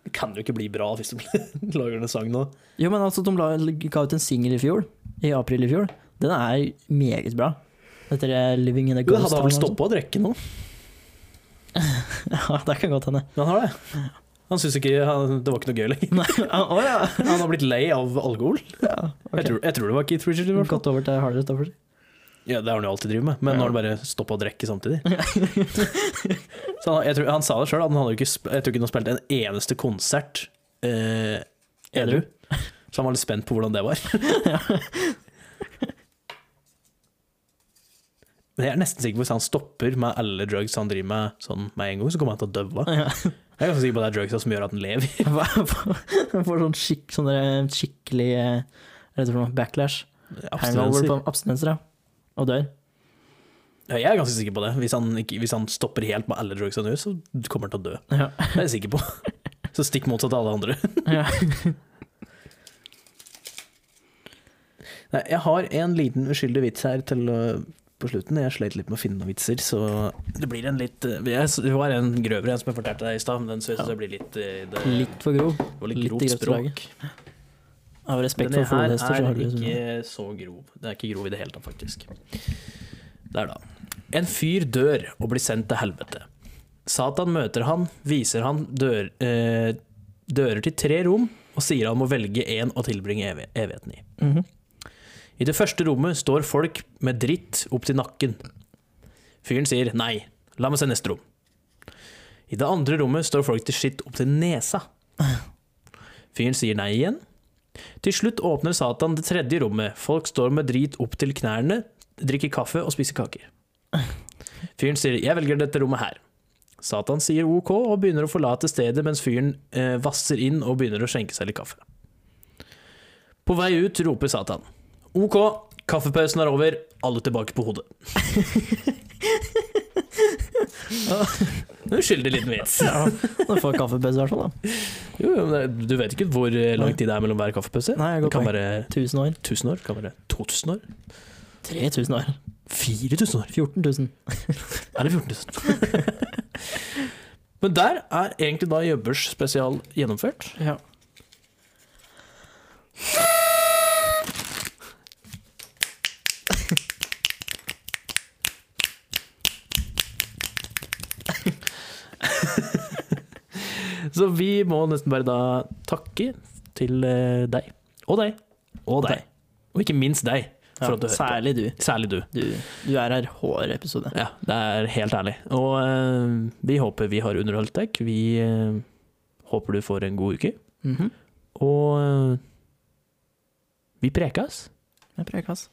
Det kan jo ikke bli bra hvis de (laughs) lager en sang nå. Jo, men altså, de la, ga ut en singel i fjor, i april i fjor. Den er meget bra. Dette det 'Living in a Ghost. Du hadde han vel stoppa å drikke nå? (laughs) Ja, det kan godt hende. Han har det. Han syns ikke han, det var ikke noe gøy lenger. (laughs) Ja. Han har blitt lei av alkohol. ja okay. Jeg, tror, jeg tror det var Keith Richard. Gått over til hardere stoffer. Ja, Det har han jo alltid drevet med, men Ja. nå har han bare stoppa å drikke samtidig. (laughs) Så han, jeg tror, han sa det sjøl, han hadde ikke, jeg tror ikke han spilte en eneste konsert eh, edru. Så han var litt spent på hvordan det var. Men jeg er nesten sikker på hvis han stopper med alle drugs han driver med sånn med en gang, så kommer han til å døve. Ja. Jeg er ganske sikker på at det er drugsa som gjør at han lever. (laughs) Han får sånn skikk, sånn skikkelig eh, heter det noe? Backlash. Hangover på abstinenser, ja. Og dør. Ja, jeg er ganske sikker på det. Hvis han, ikke, hvis han stopper helt med alle drugs han gjør, så kommer han til å dø. Ja. Det er jeg sikker på. (laughs) Så stikk motsatt av alle andre. (laughs) ja. Nei, jeg har en liten uskyldig vits her til øh, på slutten. Jeg sleit litt med å finne noen vitser, så det blir en litt Du jeg, Det var en grøvere en som jeg fortalte deg i stad, men den synes Ja. jeg blir litt øh, det, Litt for grov. litt litt grovt språk. Av respekt Denne for flodhester, så er har du liksom ikke så grov. Den er ikke grov i det hele tatt, faktisk. Der, da. En fyr dør og blir sendt til helvete. Satan møter han, viser han dør, eh, dører til tre rom og sier han må velge én å tilbringe evigheten i. Mhm. I det første rommet står folk med dritt opp til nakken. Fyren sier nei, la meg se neste rom. I det andre rommet står folk til skitt opp til nesa. Fyren sier nei igjen. Til slutt åpner Satan det tredje rommet. Folk står med drit opp til knærne, drikker kaffe og spiser kaker. Fyren sier 'jeg velger dette rommet her'. Satan sier ok og begynner å forlate stedet mens fyren eh, vasser inn og begynner å skjenke seg litt kaffe. På vei ut roper Satan 'ok, kaffepausen er over, alle tilbake på hodet'. (laughs) En skylder liten vits. Ja, du får kaffepause i hvert fall, da. Jo, men det- du vet ikke hvor eh, lang tid det er mellom hver kaffepause? Nei, Det godt kan være 1000 år. 1000 år, (laughs) det kan være 2000 år, 3000 år. 4000 år, 14 000. eller 14 000. Men der er egentlig da Jøbbers spesial gjennomført. Ja. Så vi må nesten bare da takke til eh, deg, og deg, og deg, og ikke minst deg, for Ja, at du særlig du. Særlig du. du. Du er her hver episode. Ja, det er helt ærlig. Og uh, vi håper vi har underholdt deg. Vi uh, håper du får en god uke. Mhm. Og uh, vi prekas. Vi prekas.